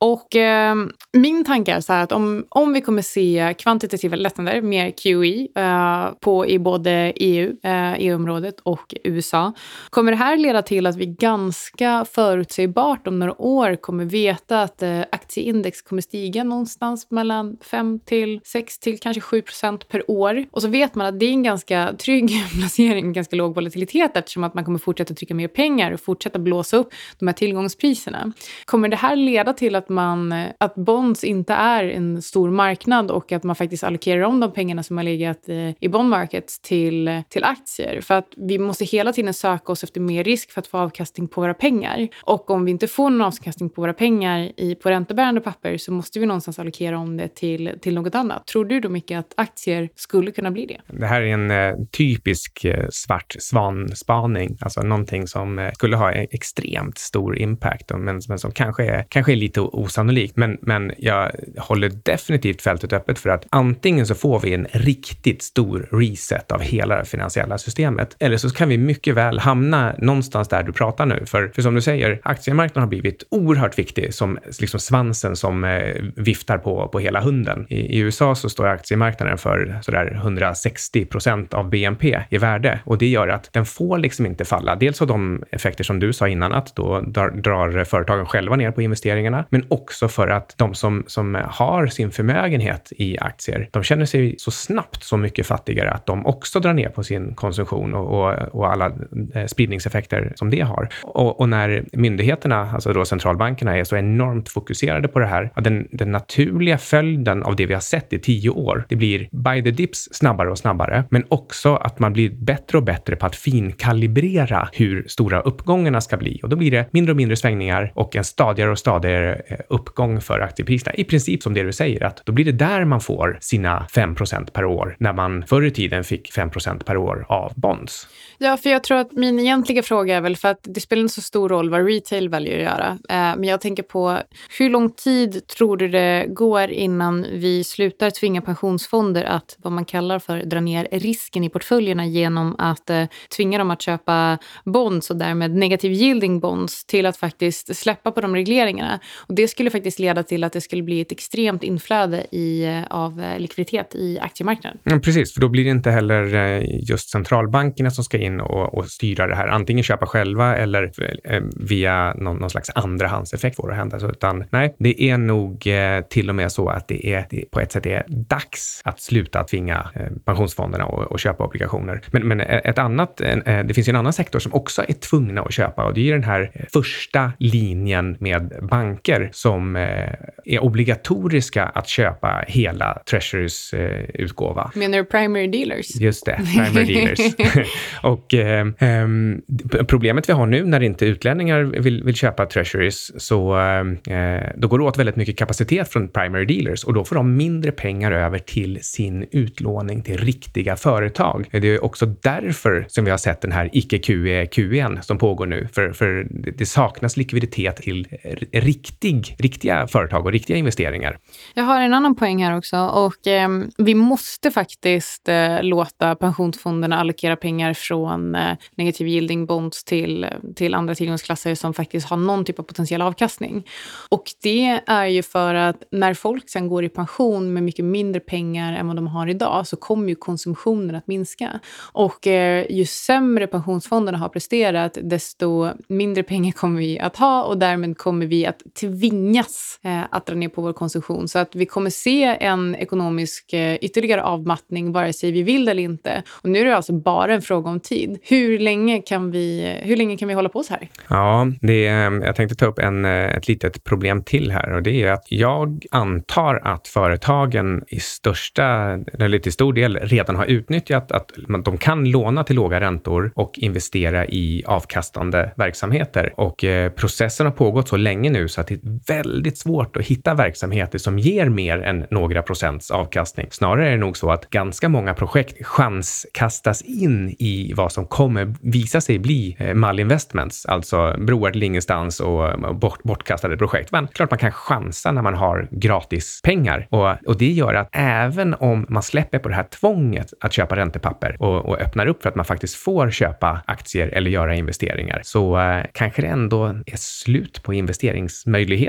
Och eh, min tanke är så här att om, om vi kommer se kvantitativa lättnader, mer QE, eh, på, i både EU, eh, EU-området och USA, kommer det här leda till att vi ganska förutsägbart om några år kommer veta att eh, aktieindex kommer stiga någonstans mellan 5 till 6 till kanske 7 procent per år. Och så vet man att det är en ganska trygg placering, ganska låg volatilitet eftersom att man kommer fortsätta trycka mer pengar och fortsätta blåsa upp de här tillgångspriserna. Kommer det här leda till att man, eh, att bonds inte är en stor marknad och att man faktiskt allokerar om de pengarna som har legat i, i bond markets till, till aktier. För att vi måste hela tiden söka oss efter mer risk för att få avkastning på våra pengar. Och om vi inte får någon avkastning på våra pengar i, på räntebärande papper så måste vi någonstans allokera om det till, till något annat. Tror du då mycket att aktier skulle kunna bli det? Det här är en eh, typisk eh, svart svanspaning, alltså någonting som eh, skulle ha e-, extremt stor impact, men, men som kanske är, kanske är lite osannolikt. Men, men jag håller definitivt fältet öppet för att antingen så får vi en riktigt stor reset av hela det finansiella systemet, eller så kan vi mycket väl hamna någonstans där du pratar nu. För, för som du säger, aktiemarknaden har blivit oerhört viktig som liksom svansen som eh, viftar på, på hela hunden. I, I, USA så står aktiemarknaden för sådär 160 procent av BNP i värde och det gör att den får liksom inte falla. Dels av de effekter som du sa innan, att då drar, drar företagen själva ner på investeringarna, men också för att de som, som har sin förmögenhet i aktier, de känner sig så snabbt så mycket fattigare att de också drar ner på sin konsumtion och, och, och alla eh, spridningseffekter som det har. Och, och, när myndigheterna, alltså då centralbankerna, är så enormt fokuserade på det här, den, den naturliga följden av det vi har sett i tio år, det blir by the dips snabbare och snabbare, men också att man blir bättre och bättre på att finkalibrera hur stora uppgångarna ska bli. Och då blir det mindre och mindre svängningar och en stadigare och stadigare eh, uppgång för aktiepriserna. I princip som det du säger, att då blir det där man får sina 5% per år, när man förr i tiden fick 5% per år av bonds. Ja, för jag tror att min egentliga fråga är väl för att det spelar inte så stor roll vad retail väljer att göra. Eh, men jag tänker på hur lång tid tror du det går innan vi slutar tvinga pensionsfonder att vad man kallar för dra ner risken i portföljerna genom att eh, tvinga dem att köpa bonds och därmed negativ yielding bonds till att faktiskt släppa på de regleringarna. Och det det skulle faktiskt leda till att det skulle bli ett extremt inflöde i, eh, av eh, likviditet i aktiemarknaden. Ja, precis, för då blir det inte heller eh, just centralbankerna som ska in och, och styra det här. Antingen köpa själva eller via någon, någon slags andrahandseffekt får det hända. Så, utan nej, det är nog till och med så att det är det på ett sätt är dags att sluta tvinga pensionsfonderna och, och, köpa obligationer. Men, men ett annat, det finns ju en annan sektor som också är tvungna att köpa och det är den här första linjen med banker som eh, är obligatoriska att köpa hela Treasurys utgåva. Menar du primary dealers? Just det, primary dealers. och eh, ehm, problemet vi har nu när inte utlänningar vill, vill köpa treasuries, så eh, då går det åt väldigt mycket kapacitet från primary dealers och då får de mindre pengar över till sin utlåning till riktiga företag. Det är också därför som vi har sett den här icke-QE-QEn som pågår nu, för, för det saknas likviditet till riktig, riktiga företag och riktiga investeringar. Jag har en annan poäng här också och eh, vi måste faktiskt eh, låta pensionsfonderna allokera pengar från eh, negativ yielding bonds till, till andra tillgångsklasser som faktiskt har någon typ av potentiell avkastning. Och det är ju för att när folk sen går i pension med mycket mindre pengar än vad de har idag så kommer ju konsumtionen att minska. Och eh, ju sämre pensionsfonderna har presterat desto mindre pengar kommer vi att ha och därmed kommer vi att tvingas eh, att dra ner på vår konsumtion. Så att vi kommer se en ekonomisk eh, ytterligare avmattning vare sig vi vill det eller inte. Och nu är det alltså bara en fråga om tid. Hur länge kan vi, hur länge kan vi hålla på så här? Ja, det är, eh, jag tänkte ta upp en, eh, ett litet problem till här och det är att jag antar att företagen i största, eller till stor del redan har utnyttjat att de kan låna till låga räntor och investera i avkastande verksamheter. Och eh, processen har pågått så länge nu så att det är väldigt svårt att hitta verksamheter som ger mer än några procents avkastning. Snarare är det nog så att ganska många projekt chanskastas in i vad som kommer visa sig bli eh, malinvestments, alltså broar till ingenstans och bort, bortkastade projekt. Men klart man kan chansa när man har gratis pengar och, och det gör att även om man släpper på det här tvånget att köpa räntepapper och, och öppnar upp för att man faktiskt får köpa aktier eller göra investeringar så eh, kanske det ändå är slut på investeringsmöjligheter.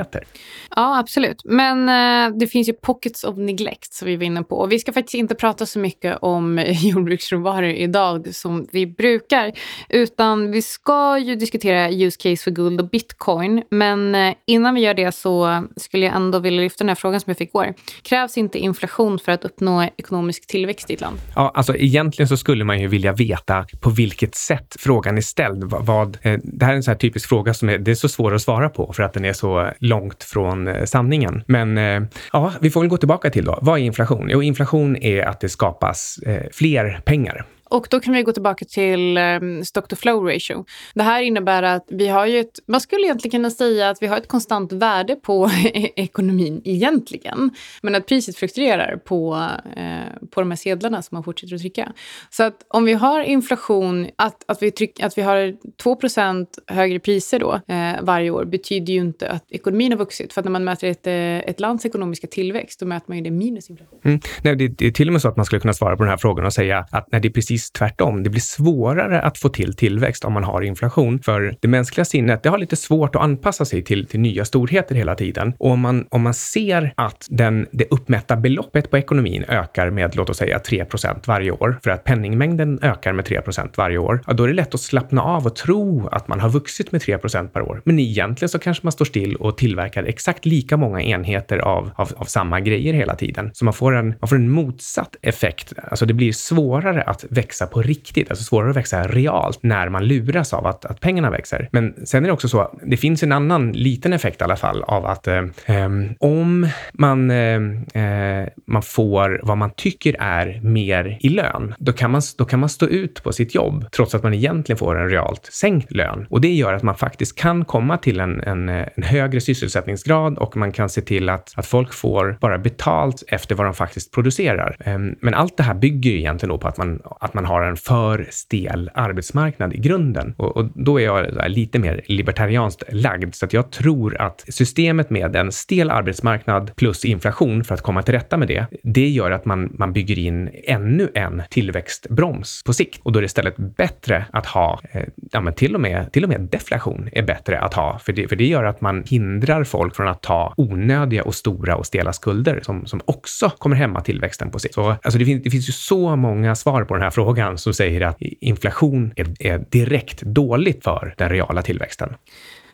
Ja, absolut. Men eh, det finns ju pockets of neglect som vi var inne på. Och vi ska faktiskt inte prata så mycket om jordbruksråvaror idag som vi brukar, utan vi ska ju diskutera use case för guld och bitcoin. Men eh, innan vi gör det så skulle jag ändå vilja lyfta den här frågan som jag fick igår. Krävs inte inflation för att uppnå ekonomisk tillväxt i ett land? Ja, alltså egentligen så skulle man ju vilja veta på vilket sätt frågan är ställd. Vad, eh, det här är en sån här typisk fråga som är, det är så svår att svara på för att den är så långt från eh, sanningen. Men eh, ja, vi får väl gå tillbaka till då. Vad är inflation? Jo, inflation är att det skapas eh, fler pengar och då kan vi gå tillbaka till um, stock to flow ratio. Det här innebär att vi har ju ett, man skulle egentligen kunna säga att vi har ett konstant värde på e-, ekonomin egentligen. Men att priset fluktuerar på, eh, på de här sedlarna som man fortsätter att trycka. Så att om vi har inflation, att, att, vi, tryck, att vi har 2% högre priser då eh, varje år betyder ju inte att ekonomin har vuxit. För att när man mäter ett, eh, ett lands ekonomiska tillväxt, då mäter man ju det minus inflation. Mm. Nej, det, det, är till och med så att man skulle kunna svara på den här frågan och säga att när det är precis tvärtom. Det blir svårare att få till tillväxt om man har inflation. För det mänskliga sinnet, det har lite svårt att anpassa sig till, till nya storheter hela tiden. Och om man, om man ser att den, det uppmätta beloppet på ekonomin ökar med, låt oss säga, 3% varje år, för att penningmängden ökar med 3% varje år, ja, då är det lätt att slappna av och tro att man har vuxit med 3% per år. Men egentligen så kanske man står still och tillverkar exakt lika många enheter av, av, av samma grejer hela tiden. Så man får, en, man får en motsatt effekt. Alltså det blir svårare att växa på riktigt, alltså svårare att växa realt när man luras av att, att pengarna växer. Men sen är det också så, det finns en annan liten effekt i alla fall av att eh, ehm, om man, eh, eh, man får vad man tycker är mer i lön, då kan, man, då kan man stå ut på sitt jobb trots att man egentligen får en realt sänkt lön. Och det gör att man faktiskt kan komma till en, en, eh, en högre sysselsättningsgrad och man kan se till att, att folk får bara betalt efter vad de faktiskt producerar. Eh, men allt det här bygger ju egentligen på att man, att man man har en för stel arbetsmarknad i grunden. Och, och då är jag lite mer libertarianskt lagd, så att jag tror att systemet med en stel arbetsmarknad plus inflation för att komma till rätta med det, det gör att man, man bygger in ännu en tillväxtbroms på sikt. Och då är det istället bättre att ha, eh, ja men till och med, till och med deflation är bättre att ha, för det, för det gör att man hindrar folk från att ta onödiga och stora och stela skulder som, som också kommer hämma tillväxten på sikt. Så alltså det, finns, det finns ju så många svar på den här frågan som säger att inflation är, är direkt dåligt för den reala tillväxten.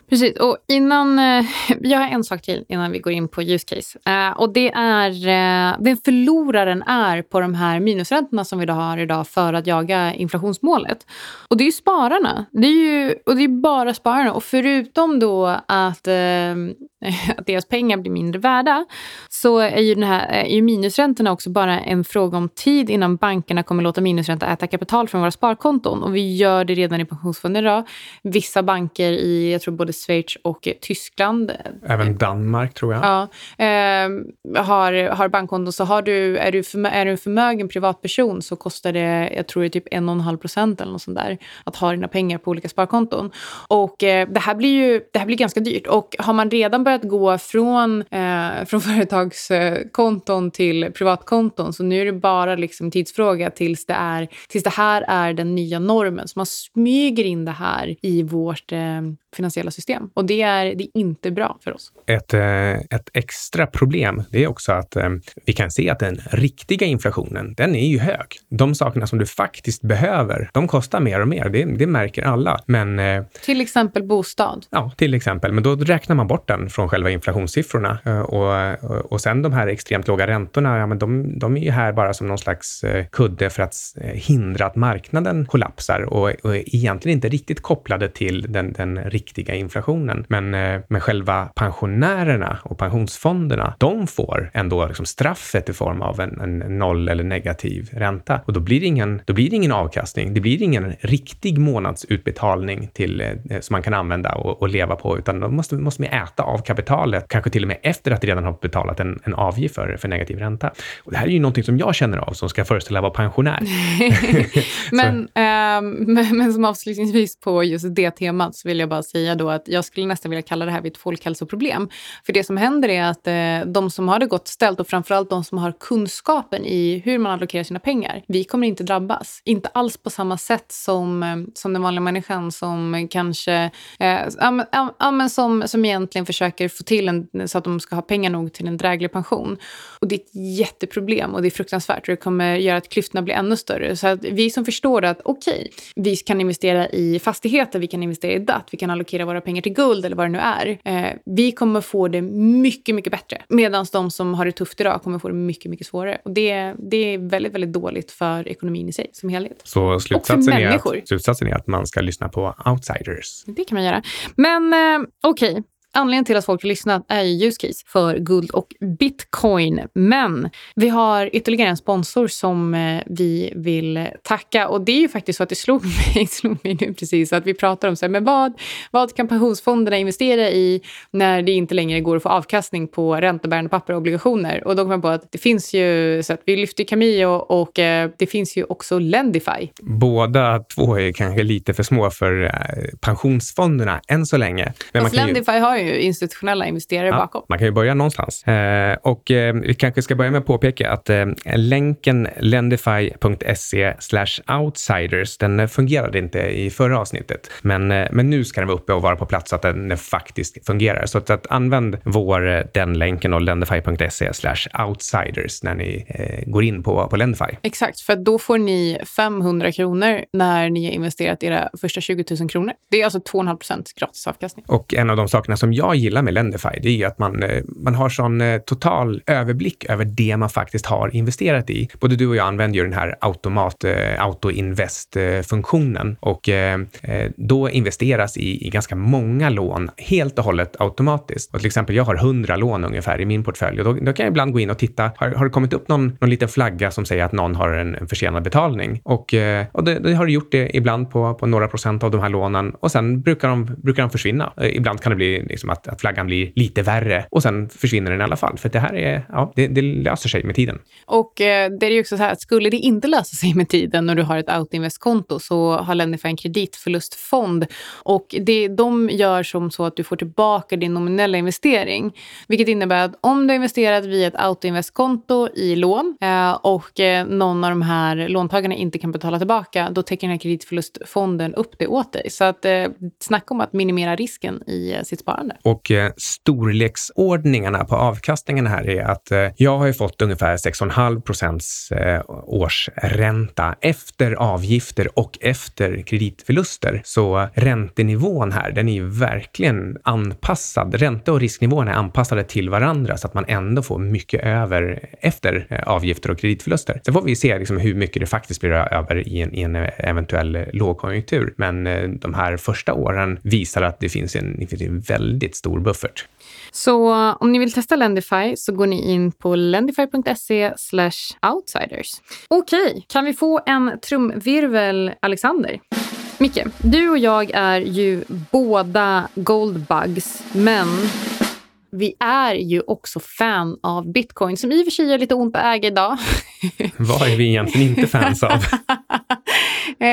Precis, och innan, eh, jag har en sak till innan vi går in på use case. Eh, och det är eh, vem förloraren är på de här minusräntorna som vi har idag för att jaga inflationsmålet. Och det är ju spararna. Det är ju, och det är bara spararna. Och förutom då att, eh, att deras pengar blir mindre värda så är ju, den här, är ju minusräntorna också bara en fråga om tid innan bankerna kommer låta minusränta äta kapital från våra sparkonton. Och vi gör det redan i pensionsfonden idag. Vissa banker i, jag tror både Schweiz och Tyskland. Även Danmark tror jag. Ja, eh, har, har bankkonton. Så har du, är, du för, är du en förmögen privatperson så kostar det, jag tror det typ 1,5 procent eller något sånt där, att ha dina pengar på olika sparkonton. Och eh, det här blir ju det här blir ganska dyrt. Och har man redan börjat att gå från, eh, från företagskonton till privatkonton så nu är det bara liksom tidsfråga tills det, är, tills det här är den nya normen. Så man smyger in det här i vårt eh, finansiella system. Och det är, det är inte bra för oss. Ett, eh, ett extra problem det är också att eh, vi kan se att den riktiga inflationen, den är ju hög. De sakerna som du faktiskt behöver, de kostar mer och mer. Det, det märker alla. Men, eh, till exempel bostad? Ja, till exempel. Men då räknar man bort den från själva inflationssiffrorna. Och, och sen de här extremt låga räntorna, ja, men de, de är ju här bara som någon slags kudde för att hindra att marknaden kollapsar och, och egentligen inte riktigt kopplade till den, den riktiga inflationen. Men, eh, men själva pensionärerna och pensionsfonderna, de får ändå liksom straffet i form av en, en noll eller negativ ränta. Och då blir, det ingen, då blir det ingen avkastning. Det blir ingen riktig månadsutbetalning till, eh, som man kan använda och, och leva på, utan då måste, måste man äta av kapitalet, kanske till och med efter att redan ha betalat en, en avgift för, för negativ ränta. Och det här är ju någonting som jag känner av som ska föreställa vara pensionär. men, äh, men, men som avslutningsvis på just det temat så vill jag bara säga då att jag skulle nästan vilja kalla det här ett folkhälsoproblem. För det som händer är att eh, de som har det gott ställt och framförallt de som har kunskapen i hur man allokerar sina pengar, vi kommer inte drabbas. Inte alls på samma sätt som, eh, som den vanliga människan som kanske, eh, ja, men som, som egentligen försöker få till en, så att de ska ha pengar nog till en dräglig pension. Och det är ett jätteproblem och det är fruktansvärt och det kommer göra att klyftorna blir ännu större. Så att vi som förstår att okej, okay, vi kan investera i fastigheter, vi kan investera i DAT vi kan allokera våra pengar till guld eller vad det nu är. Eh, vi kommer få det mycket, mycket bättre. Medan de som har det tufft idag kommer få det mycket, mycket svårare. Och det, det är väldigt, väldigt dåligt för ekonomin i sig som helhet. Så slutsatsen, är att, slutsatsen är att man ska lyssna på outsiders? Det kan man göra. Men eh, okej, okay. Anledningen till att folk har lyssnat är ju use case för guld och bitcoin. Men vi har ytterligare en sponsor som eh, vi vill tacka och det är ju faktiskt så att det slog mig, slog mig nu precis att vi pratar om så här, men vad, vad kan pensionsfonderna investera i när det inte längre går att få avkastning på räntebärande papper och obligationer? Och då kom jag på att det finns ju, så att vi lyfter Cameo och eh, det finns ju också Lendify. Båda två är kanske lite för små för eh, pensionsfonderna än så länge. Men Fast Lendify ju... har ju institutionella investerare ja, bakom. Man kan ju börja någonstans. Eh, och eh, vi kanske ska börja med att påpeka att eh, länken lendify.se outsiders, den fungerade inte i förra avsnittet. Men, eh, men nu ska den vara uppe och vara på plats så att den faktiskt fungerar. Så att, att använd vår, eh, den länken och lendify.se outsiders när ni eh, går in på, på Lendify. Exakt, för då får ni 500 kronor när ni har investerat era första 20 000 kronor. Det är alltså 2,5 procent gratis avkastning. Och en av de sakerna som jag gillar med Lendify, det är ju att man, eh, man har sån eh, total överblick över det man faktiskt har investerat i. Både du och jag använder ju den här automat, eh, autoinvest-funktionen och då investeras i, i ganska många lån helt och hållet automatiskt. Och till exempel, jag har 100 lån ungefär i min portfölj och då, då kan jag ibland gå in och titta. Har, har det kommit upp någon, någon liten flagga som säger att någon har en, en försenad betalning? Och, och det, det har det gjort det ibland på, på några procent av de här lånen och sen brukar de, brukar de försvinna. Ibland kan det bli liksom Liksom att, att flaggan blir lite värre och sen försvinner den i alla fall. För det här är, ja, det, det löser sig med tiden. Och eh, det är ju också så här att skulle det inte lösa sig med tiden när du har ett Outinvest-konto så har Lendify en kreditförlustfond och det, de gör som så att du får tillbaka din nominella investering. Vilket innebär att om du har investerat via ett Outinvest-konto i lån eh, och eh, någon av de här låntagarna inte kan betala tillbaka, då täcker den här kreditförlustfonden upp det åt dig. Så att eh, snacka om att minimera risken i eh, sitt sparande. Och eh, storleksordningarna på avkastningen här är att eh, jag har ju fått ungefär 6,5 procents eh, årsränta efter avgifter och efter kreditförluster. Så räntenivån här, den är ju verkligen anpassad. Ränte och risknivån är anpassade till varandra så att man ändå får mycket över efter eh, avgifter och kreditförluster. Sen får vi se liksom hur mycket det faktiskt blir över i en, i en eventuell lågkonjunktur. Men eh, de här första åren visar att det finns en, det finns en väldigt stor buffert. Så om ni vill testa Lendify så går ni in på lendify.se outsiders. Okej, okay, kan vi få en trumvirvel, Alexander? Micke, du och jag är ju båda goldbugs, men vi är ju också fan av bitcoin, som i och för sig är lite ont att äga idag. Vad är vi egentligen inte fans av? eh,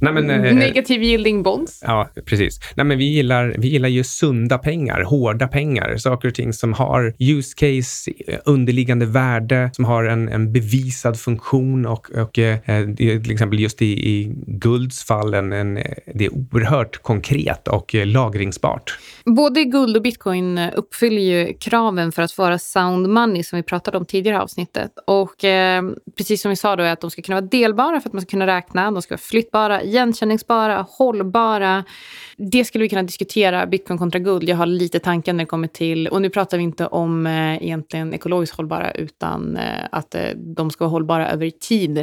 Nej, men, eh, negative yielding bonds. Ja, precis. Nej, men vi, gillar, vi gillar ju sunda pengar, hårda pengar, saker och ting som har use case, underliggande värde, som har en, en bevisad funktion och, och eh, till exempel just i, i gulds fall, en, en, det är oerhört konkret och eh, lagringsbart. Både guld och bitcoin uppfyller ju kraven för att vara sound money som vi pratade om tidigare i avsnittet. Och eh, precis som vi sa då är att de ska kunna vara delbara för att man ska kunna räkna. De ska vara flyttbara, igenkänningsbara, hållbara. Det skulle vi kunna diskutera, bitcoin kontra guld. Jag har lite tankar när det kommer till, och nu pratar vi inte om eh, egentligen ekologiskt hållbara utan eh, att eh, de ska vara hållbara över tid.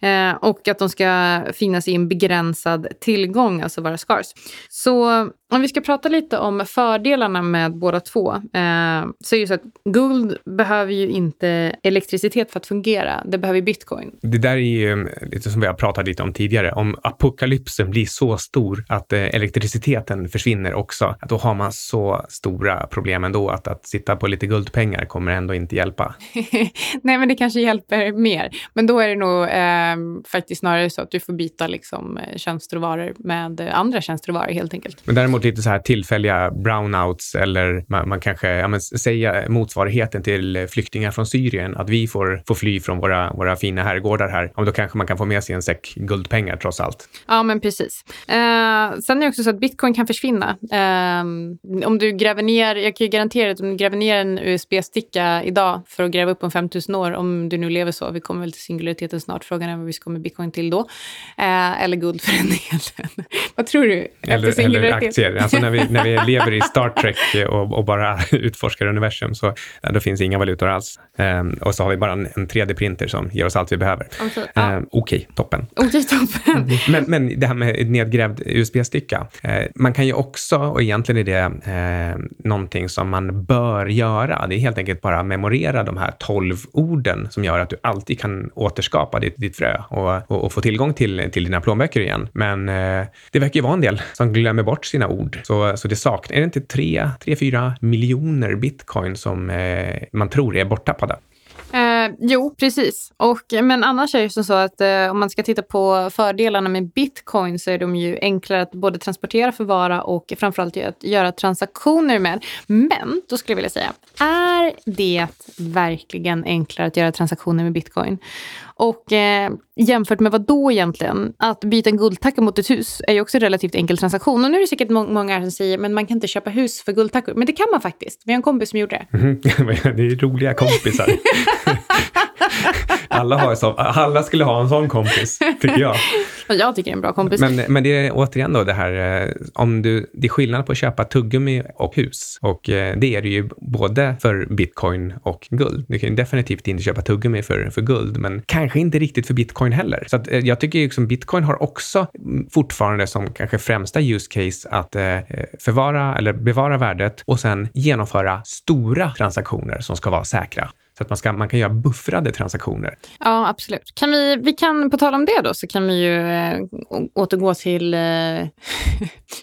Eh, och att de ska finnas i en begränsad tillgång, alltså vara scars. Så om vi ska prata lite om fördelarna med båda två, eh, så är det så att guld behöver ju inte elektricitet för att fungera. Det behöver bitcoin. Det där är ju lite som vi har pratat lite om tidigare. Om apokalypsen blir så stor att eh, elektriciteten försvinner också, då har man så stora problem ändå att, att sitta på lite guldpengar kommer ändå inte hjälpa. Nej, men det kanske hjälper mer. Men då är det nog eh, faktiskt snarare så att du får byta liksom, eh, tjänster och varor med andra tjänster och varor helt enkelt. Men däremot lite så här tillfälliga brownouts eller man, man kanske ja, men, säga motsvarigheten till flyktingar från Syrien, att vi får, får fly från våra, våra fina herrgårdar här. Ja, då kanske man kan få med sig en säck guldpengar trots allt. Ja, men precis. Eh, sen är det också så att bitcoin kan försvinna. Eh, om du gräver ner, jag kan ju garantera att om du gräver ner en USB-sticka idag för att gräva upp om 5000 år, om du nu lever så, vi kommer väl till singulariteten snart, frågan är vad vi ska med bitcoin till då. Eh, eller guld för den delen. vad tror du? Eller, eller aktier. Saker. Alltså när vi, när vi lever i Star Trek och, och bara utforskar universum, så då finns inga valutor alls. Um, och så har vi bara en, en 3D-printer som ger oss allt vi behöver. Okej, ja. Um, Okej, toppen. Okej, toppen. Men, men det här med nedgrävd USB-sticka. Eh, man kan ju också, och egentligen är det eh, någonting som man bör göra, det är helt enkelt bara memorera de här 12 orden som gör att du alltid kan återskapa ditt, ditt frö och, och, och få tillgång till, till dina plånböcker igen. Men eh, det verkar ju vara en del som glömmer bort sina ord. Så, så det saknas, är det inte 3-4 miljoner bitcoin som eh, man tror är borttappade? Eh, jo, precis. Och, men annars är det som så att eh, om man ska titta på fördelarna med bitcoin så är de ju enklare att både transportera, förvara och framförallt att göra transaktioner med. Men då skulle jag vilja säga, är det verkligen enklare att göra transaktioner med bitcoin? Och eh, jämfört med vad då egentligen? Att byta en guldtacka mot ett hus är ju också en relativt enkel transaktion. Och nu är det säkert må många som säger men man kan inte köpa hus för guldtackor. Men det kan man faktiskt. Vi har en kompis som gjorde det. Mm, det är roliga kompisar. alla, har så, alla skulle ha en sån kompis, tycker jag. Jag tycker det är en bra kompis. Men, men det är återigen då det här, eh, om du, det är skillnad på att köpa tuggummi och hus. Och eh, det är det ju både för bitcoin och guld. Du kan ju definitivt inte köpa tuggummi för, för guld, men kanske inte riktigt för bitcoin heller. Så att, eh, jag tycker liksom bitcoin har också mm, fortfarande som kanske främsta use case att förvara eller bevara värdet och sen genomföra stora transaktioner som ska vara säkra. Så att man, ska, man kan göra buffrade transaktioner. Ja, absolut. Kan vi, vi kan, på tal om det då, så kan vi ju äh, återgå till äh,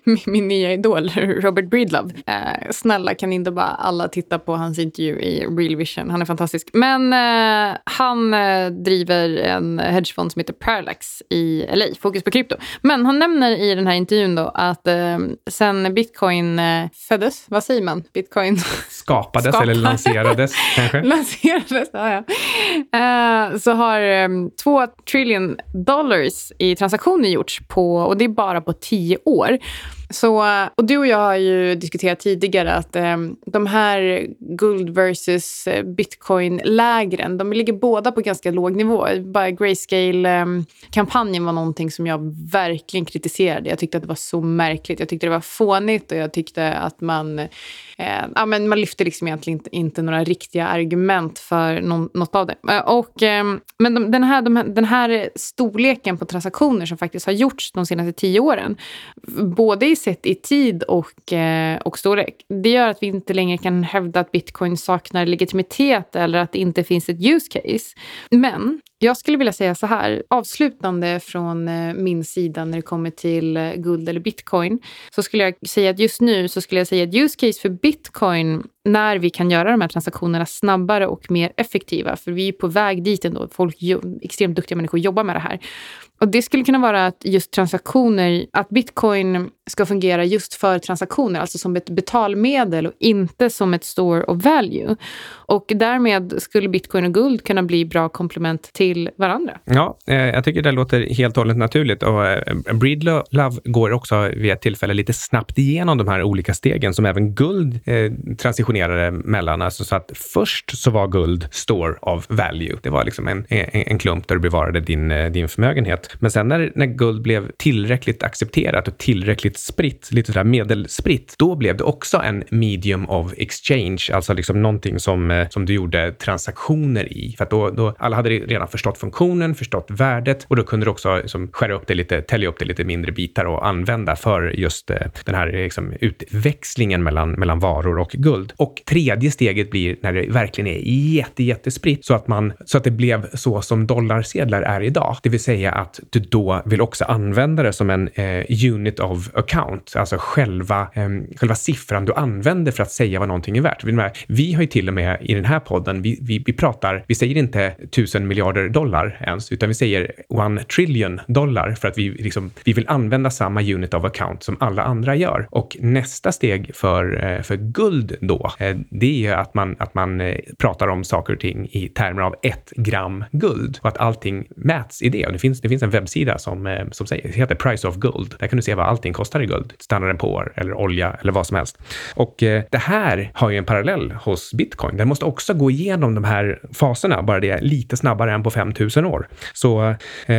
min, min nya idol, Robert Breedlove. Äh, snälla, kan inte bara alla titta på hans intervju i Real Vision? Han är fantastisk. Men han driver en hedgefond som heter Parallax i LA, fokus på krypto. Men han nämner i den här intervjun då att sen bitcoin föddes, vad säger man? Bitcoin skapades, skapades. eller lanserades kanske? lanserades, ja, ja. Uh, så har um, eh, ehm, 2 trillion dollars i transaktioner gjorts på, och det är bara på tio år. Så, och du och jag har ju diskuterat tidigare att eh, de här guld-versus-bitcoin-lägren eh, de ligger båda på ganska låg nivå. Bara Grayscale-kampanjen var någonting som jag verkligen kritiserade. Jag tyckte att det var så märkligt. Jag tyckte det var fånigt och jag tyckte att man, eh, ja, men man lyfte liksom egentligen inte, inte några riktiga argument för någon, något av det. Eh, och, eh, men de, den, här, de, den här storleken på transaktioner som faktiskt har gjorts de senaste tio åren, både i sett i tid och, eh, och storlek. Det gör att vi inte längre kan hävda att bitcoin saknar legitimitet eller att det inte finns ett use case. Men jag skulle vilja säga så här, avslutande från eh, min sida när det kommer till eh, guld eller bitcoin, så skulle jag säga att just nu så skulle jag säga att use case för bitcoin när vi kan göra de här transaktionerna snabbare och mer effektiva, för vi är på väg dit ändå. Folk, extremt duktiga människor jobbar med det här. Och det skulle kunna vara att just transaktioner, att bitcoin ska fungera just för transaktioner, alltså som ett betalmedel och inte som ett store of value. Och därmed skulle bitcoin och guld kunna bli bra komplement till varandra. Ja, eh, jag tycker det låter helt och hållet naturligt. Och eh, Breedlove går också vid ett tillfälle lite snabbt igenom de här olika stegen som även guld eh, transitionerade mellan. Alltså så att först så var guld store of value. Det var liksom en, en, en klump där du bevarade din, eh, din förmögenhet. Men sen när, när guld blev tillräckligt accepterat och tillräckligt spritt, lite sådär medelspritt, då blev det också en medium of exchange, alltså liksom någonting som, eh, som du gjorde transaktioner i. För att då, då alla hade redan förstått funktionen, förstått värdet och då kunde du också liksom skära upp det lite, tälja upp det lite mindre bitar och använda för just eh, den här eh, liksom, utväxlingen mellan, mellan varor och guld. Och tredje steget blir när det verkligen är jätte, jättespritt så att man, så att det blev så som dollarsedlar är idag. Det vill säga att du då vill också använda det som en eh, unit of account, alltså själva, eh, själva siffran du använder för att säga vad någonting är värt. Vi har ju till och med i den här podden, vi, vi, vi pratar, vi säger inte tusen miljarder dollar ens, utan vi säger one trillion dollar för att vi, liksom, vi vill använda samma unit of account som alla andra gör. Och nästa steg för, eh, för guld då, eh, det är att man, att man eh, pratar om saker och ting i termer av ett gram guld och att allting mäts i det. Och det finns, det finns en en webbsida som, eh, som säger, heter Price of Gold. Där kan du se vad allting kostar i guld. Standard Poor eller olja eller vad som helst. Och eh, det här har ju en parallell hos bitcoin. Den måste också gå igenom de här faserna, bara det lite snabbare än på 5000 år. Så eh,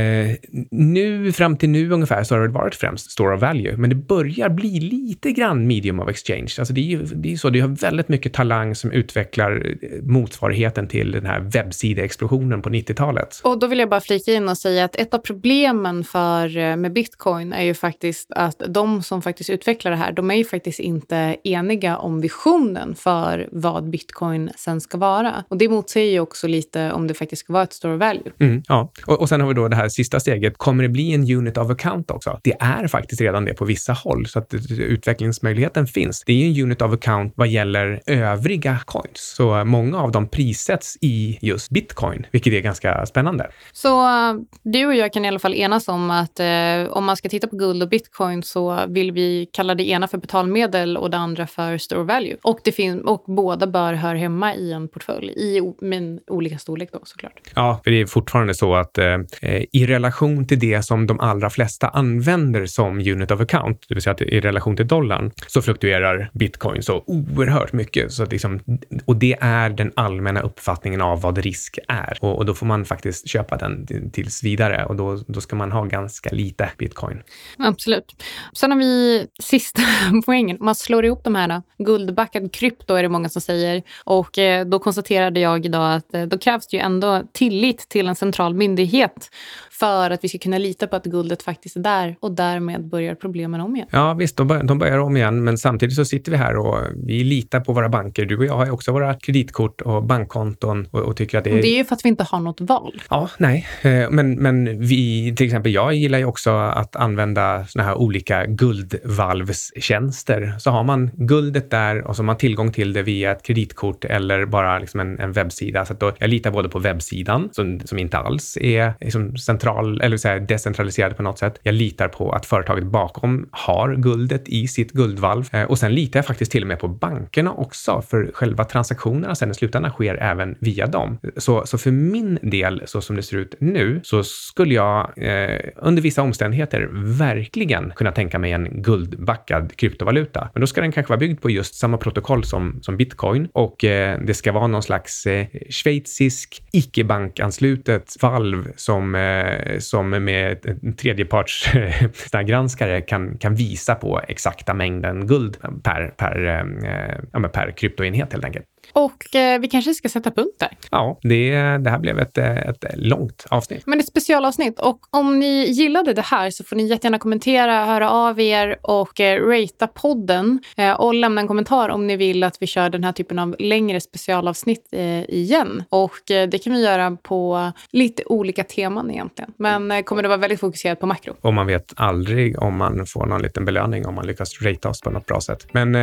nu, fram till nu ungefär, så har det varit främst store of value, men det börjar bli lite grann medium of exchange. Alltså det är ju det är så, det har väldigt mycket talang som utvecklar eh, motsvarigheten till den här webbsideexplosionen på 90-talet. Och då vill jag bara flika in och säga att ett av problemen för, eh, med bitcoin är ju faktiskt att de som faktiskt utvecklar det här, de är ju faktiskt inte eniga om visionen för vad bitcoin sen ska vara. Och det motsäger ju också lite om det faktiskt ska vara ett store value. Mm, ja, och, och sen har vi då det här sista steget. Kommer det bli en unit of account också? Det är faktiskt redan det på vissa håll, så att utvecklingsmöjligheten finns. Det är ju en unit of account vad gäller övriga coins. Så många av dem prissätts i just bitcoin, vilket är ganska spännande. Så uh, du och jag kan i alla fall enas om att eh, om man ska titta på guld och bitcoin så vill vi kalla det ena för betalmedel och det andra för store value. Och, det fin- och båda bör höra hemma i en portfölj, i men olika storlek då såklart. Ja, för det är fortfarande så att eh, eh, i relation till det som de allra flesta använder som unit of account, det vill säga att i relation till dollarn, så fluktuerar bitcoin så oerhört mycket. Så att liksom, och det är den allmänna uppfattningen av vad risk är. Och, och då får man faktiskt köpa den tills vidare och då, då ska man ha ganska lite bitcoin. Absolut. Sen har vi sista poängen. Om man slår ihop de här, guldbackad krypto är det många som säger. Och eh, då konstaterade jag idag att eh, då krävs det ju ändå tillit till en central myndighet för att vi ska kunna lita på att guldet faktiskt är där och därmed börjar problemen om igen. Ja visst, de börjar, de börjar om igen, men samtidigt så sitter vi här och vi litar på våra banker. Du och jag har ju också våra kreditkort och bankkonton och, och tycker att det är... Det är ju för att vi inte har något val. Ja, nej, eh, men, men vi, till exempel jag gillar ju också att använda såna här olika guldvalvstjänster. Så har man guldet där och så har man tillgång till det via ett kreditkort eller bara liksom en, en webbsida. Så då, jag litar både på webbsidan som, som inte alls är liksom central eller så här decentraliserad på något sätt. Jag litar på att företaget bakom har guldet i sitt guldvalv eh, och sen litar jag faktiskt till och med på bankerna också för själva transaktionerna sen i slutändan sker även via dem. Så, så för min del, så som det ser ut nu, så skulle jag eh, under vissa omständigheter verkligen kunna tänka mig en guldbackad kryptovaluta. Men då ska den kanske vara byggd på just samma protokoll som, som bitcoin och eh, det ska vara någon slags eh, schweizisk icke-bankanslutet valv som, eh, som med tredjeparts eh, granskare kan, kan visa på exakta mängden guld per, per, eh, ja, per kryptoenhet helt enkelt. Och eh, vi kanske ska sätta punkt där. Ja, det, det här blev ett, ett långt avsnitt. Men ett specialavsnitt. Och om ni gillade det här så får ni jättegärna kommentera, höra av er och eh, ratea podden. Eh, och lämna en kommentar om ni vill att vi kör den här typen av längre specialavsnitt eh, igen. Och eh, det kan vi göra på lite olika teman egentligen. Men eh, kommer det vara väldigt fokuserat på makro. Och man vet aldrig om man får någon liten belöning om man lyckas ratea oss på något bra sätt. Men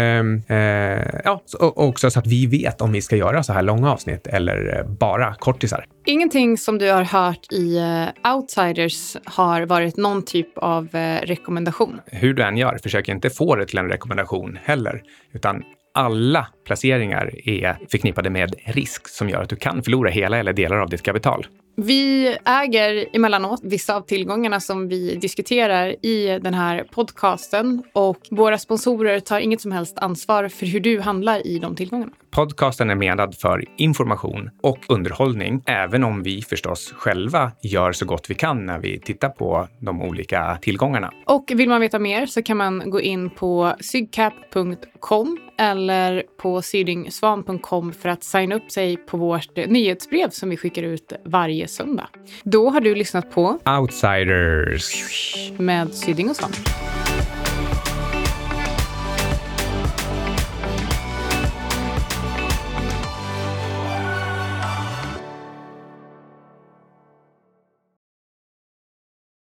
ja, också så att vi vet vet om vi ska göra så här långa avsnitt eller bara kortisar. Ingenting som du har hört i uh, Outsiders har varit någon typ av uh, rekommendation. Hur du än gör, försök inte få det till en rekommendation heller, utan alla placeringar är förknippade med risk som gör att du kan förlora hela eller delar av ditt kapital. Vi äger emellanåt vissa av tillgångarna som vi diskuterar i den här podcasten och våra sponsorer tar inget som helst ansvar för hur du handlar i de tillgångarna. Podcasten är menad för information och underhållning, även om vi förstås själva gör så gott vi kan när vi tittar på de olika tillgångarna. Och vill man veta mer så kan man gå in på sygcap.com eller på sydingsvan.com för att signa upp sig på vårt nyhetsbrev som vi skickar ut varje söndag. Då har du lyssnat på Outsiders med Syding och Svan.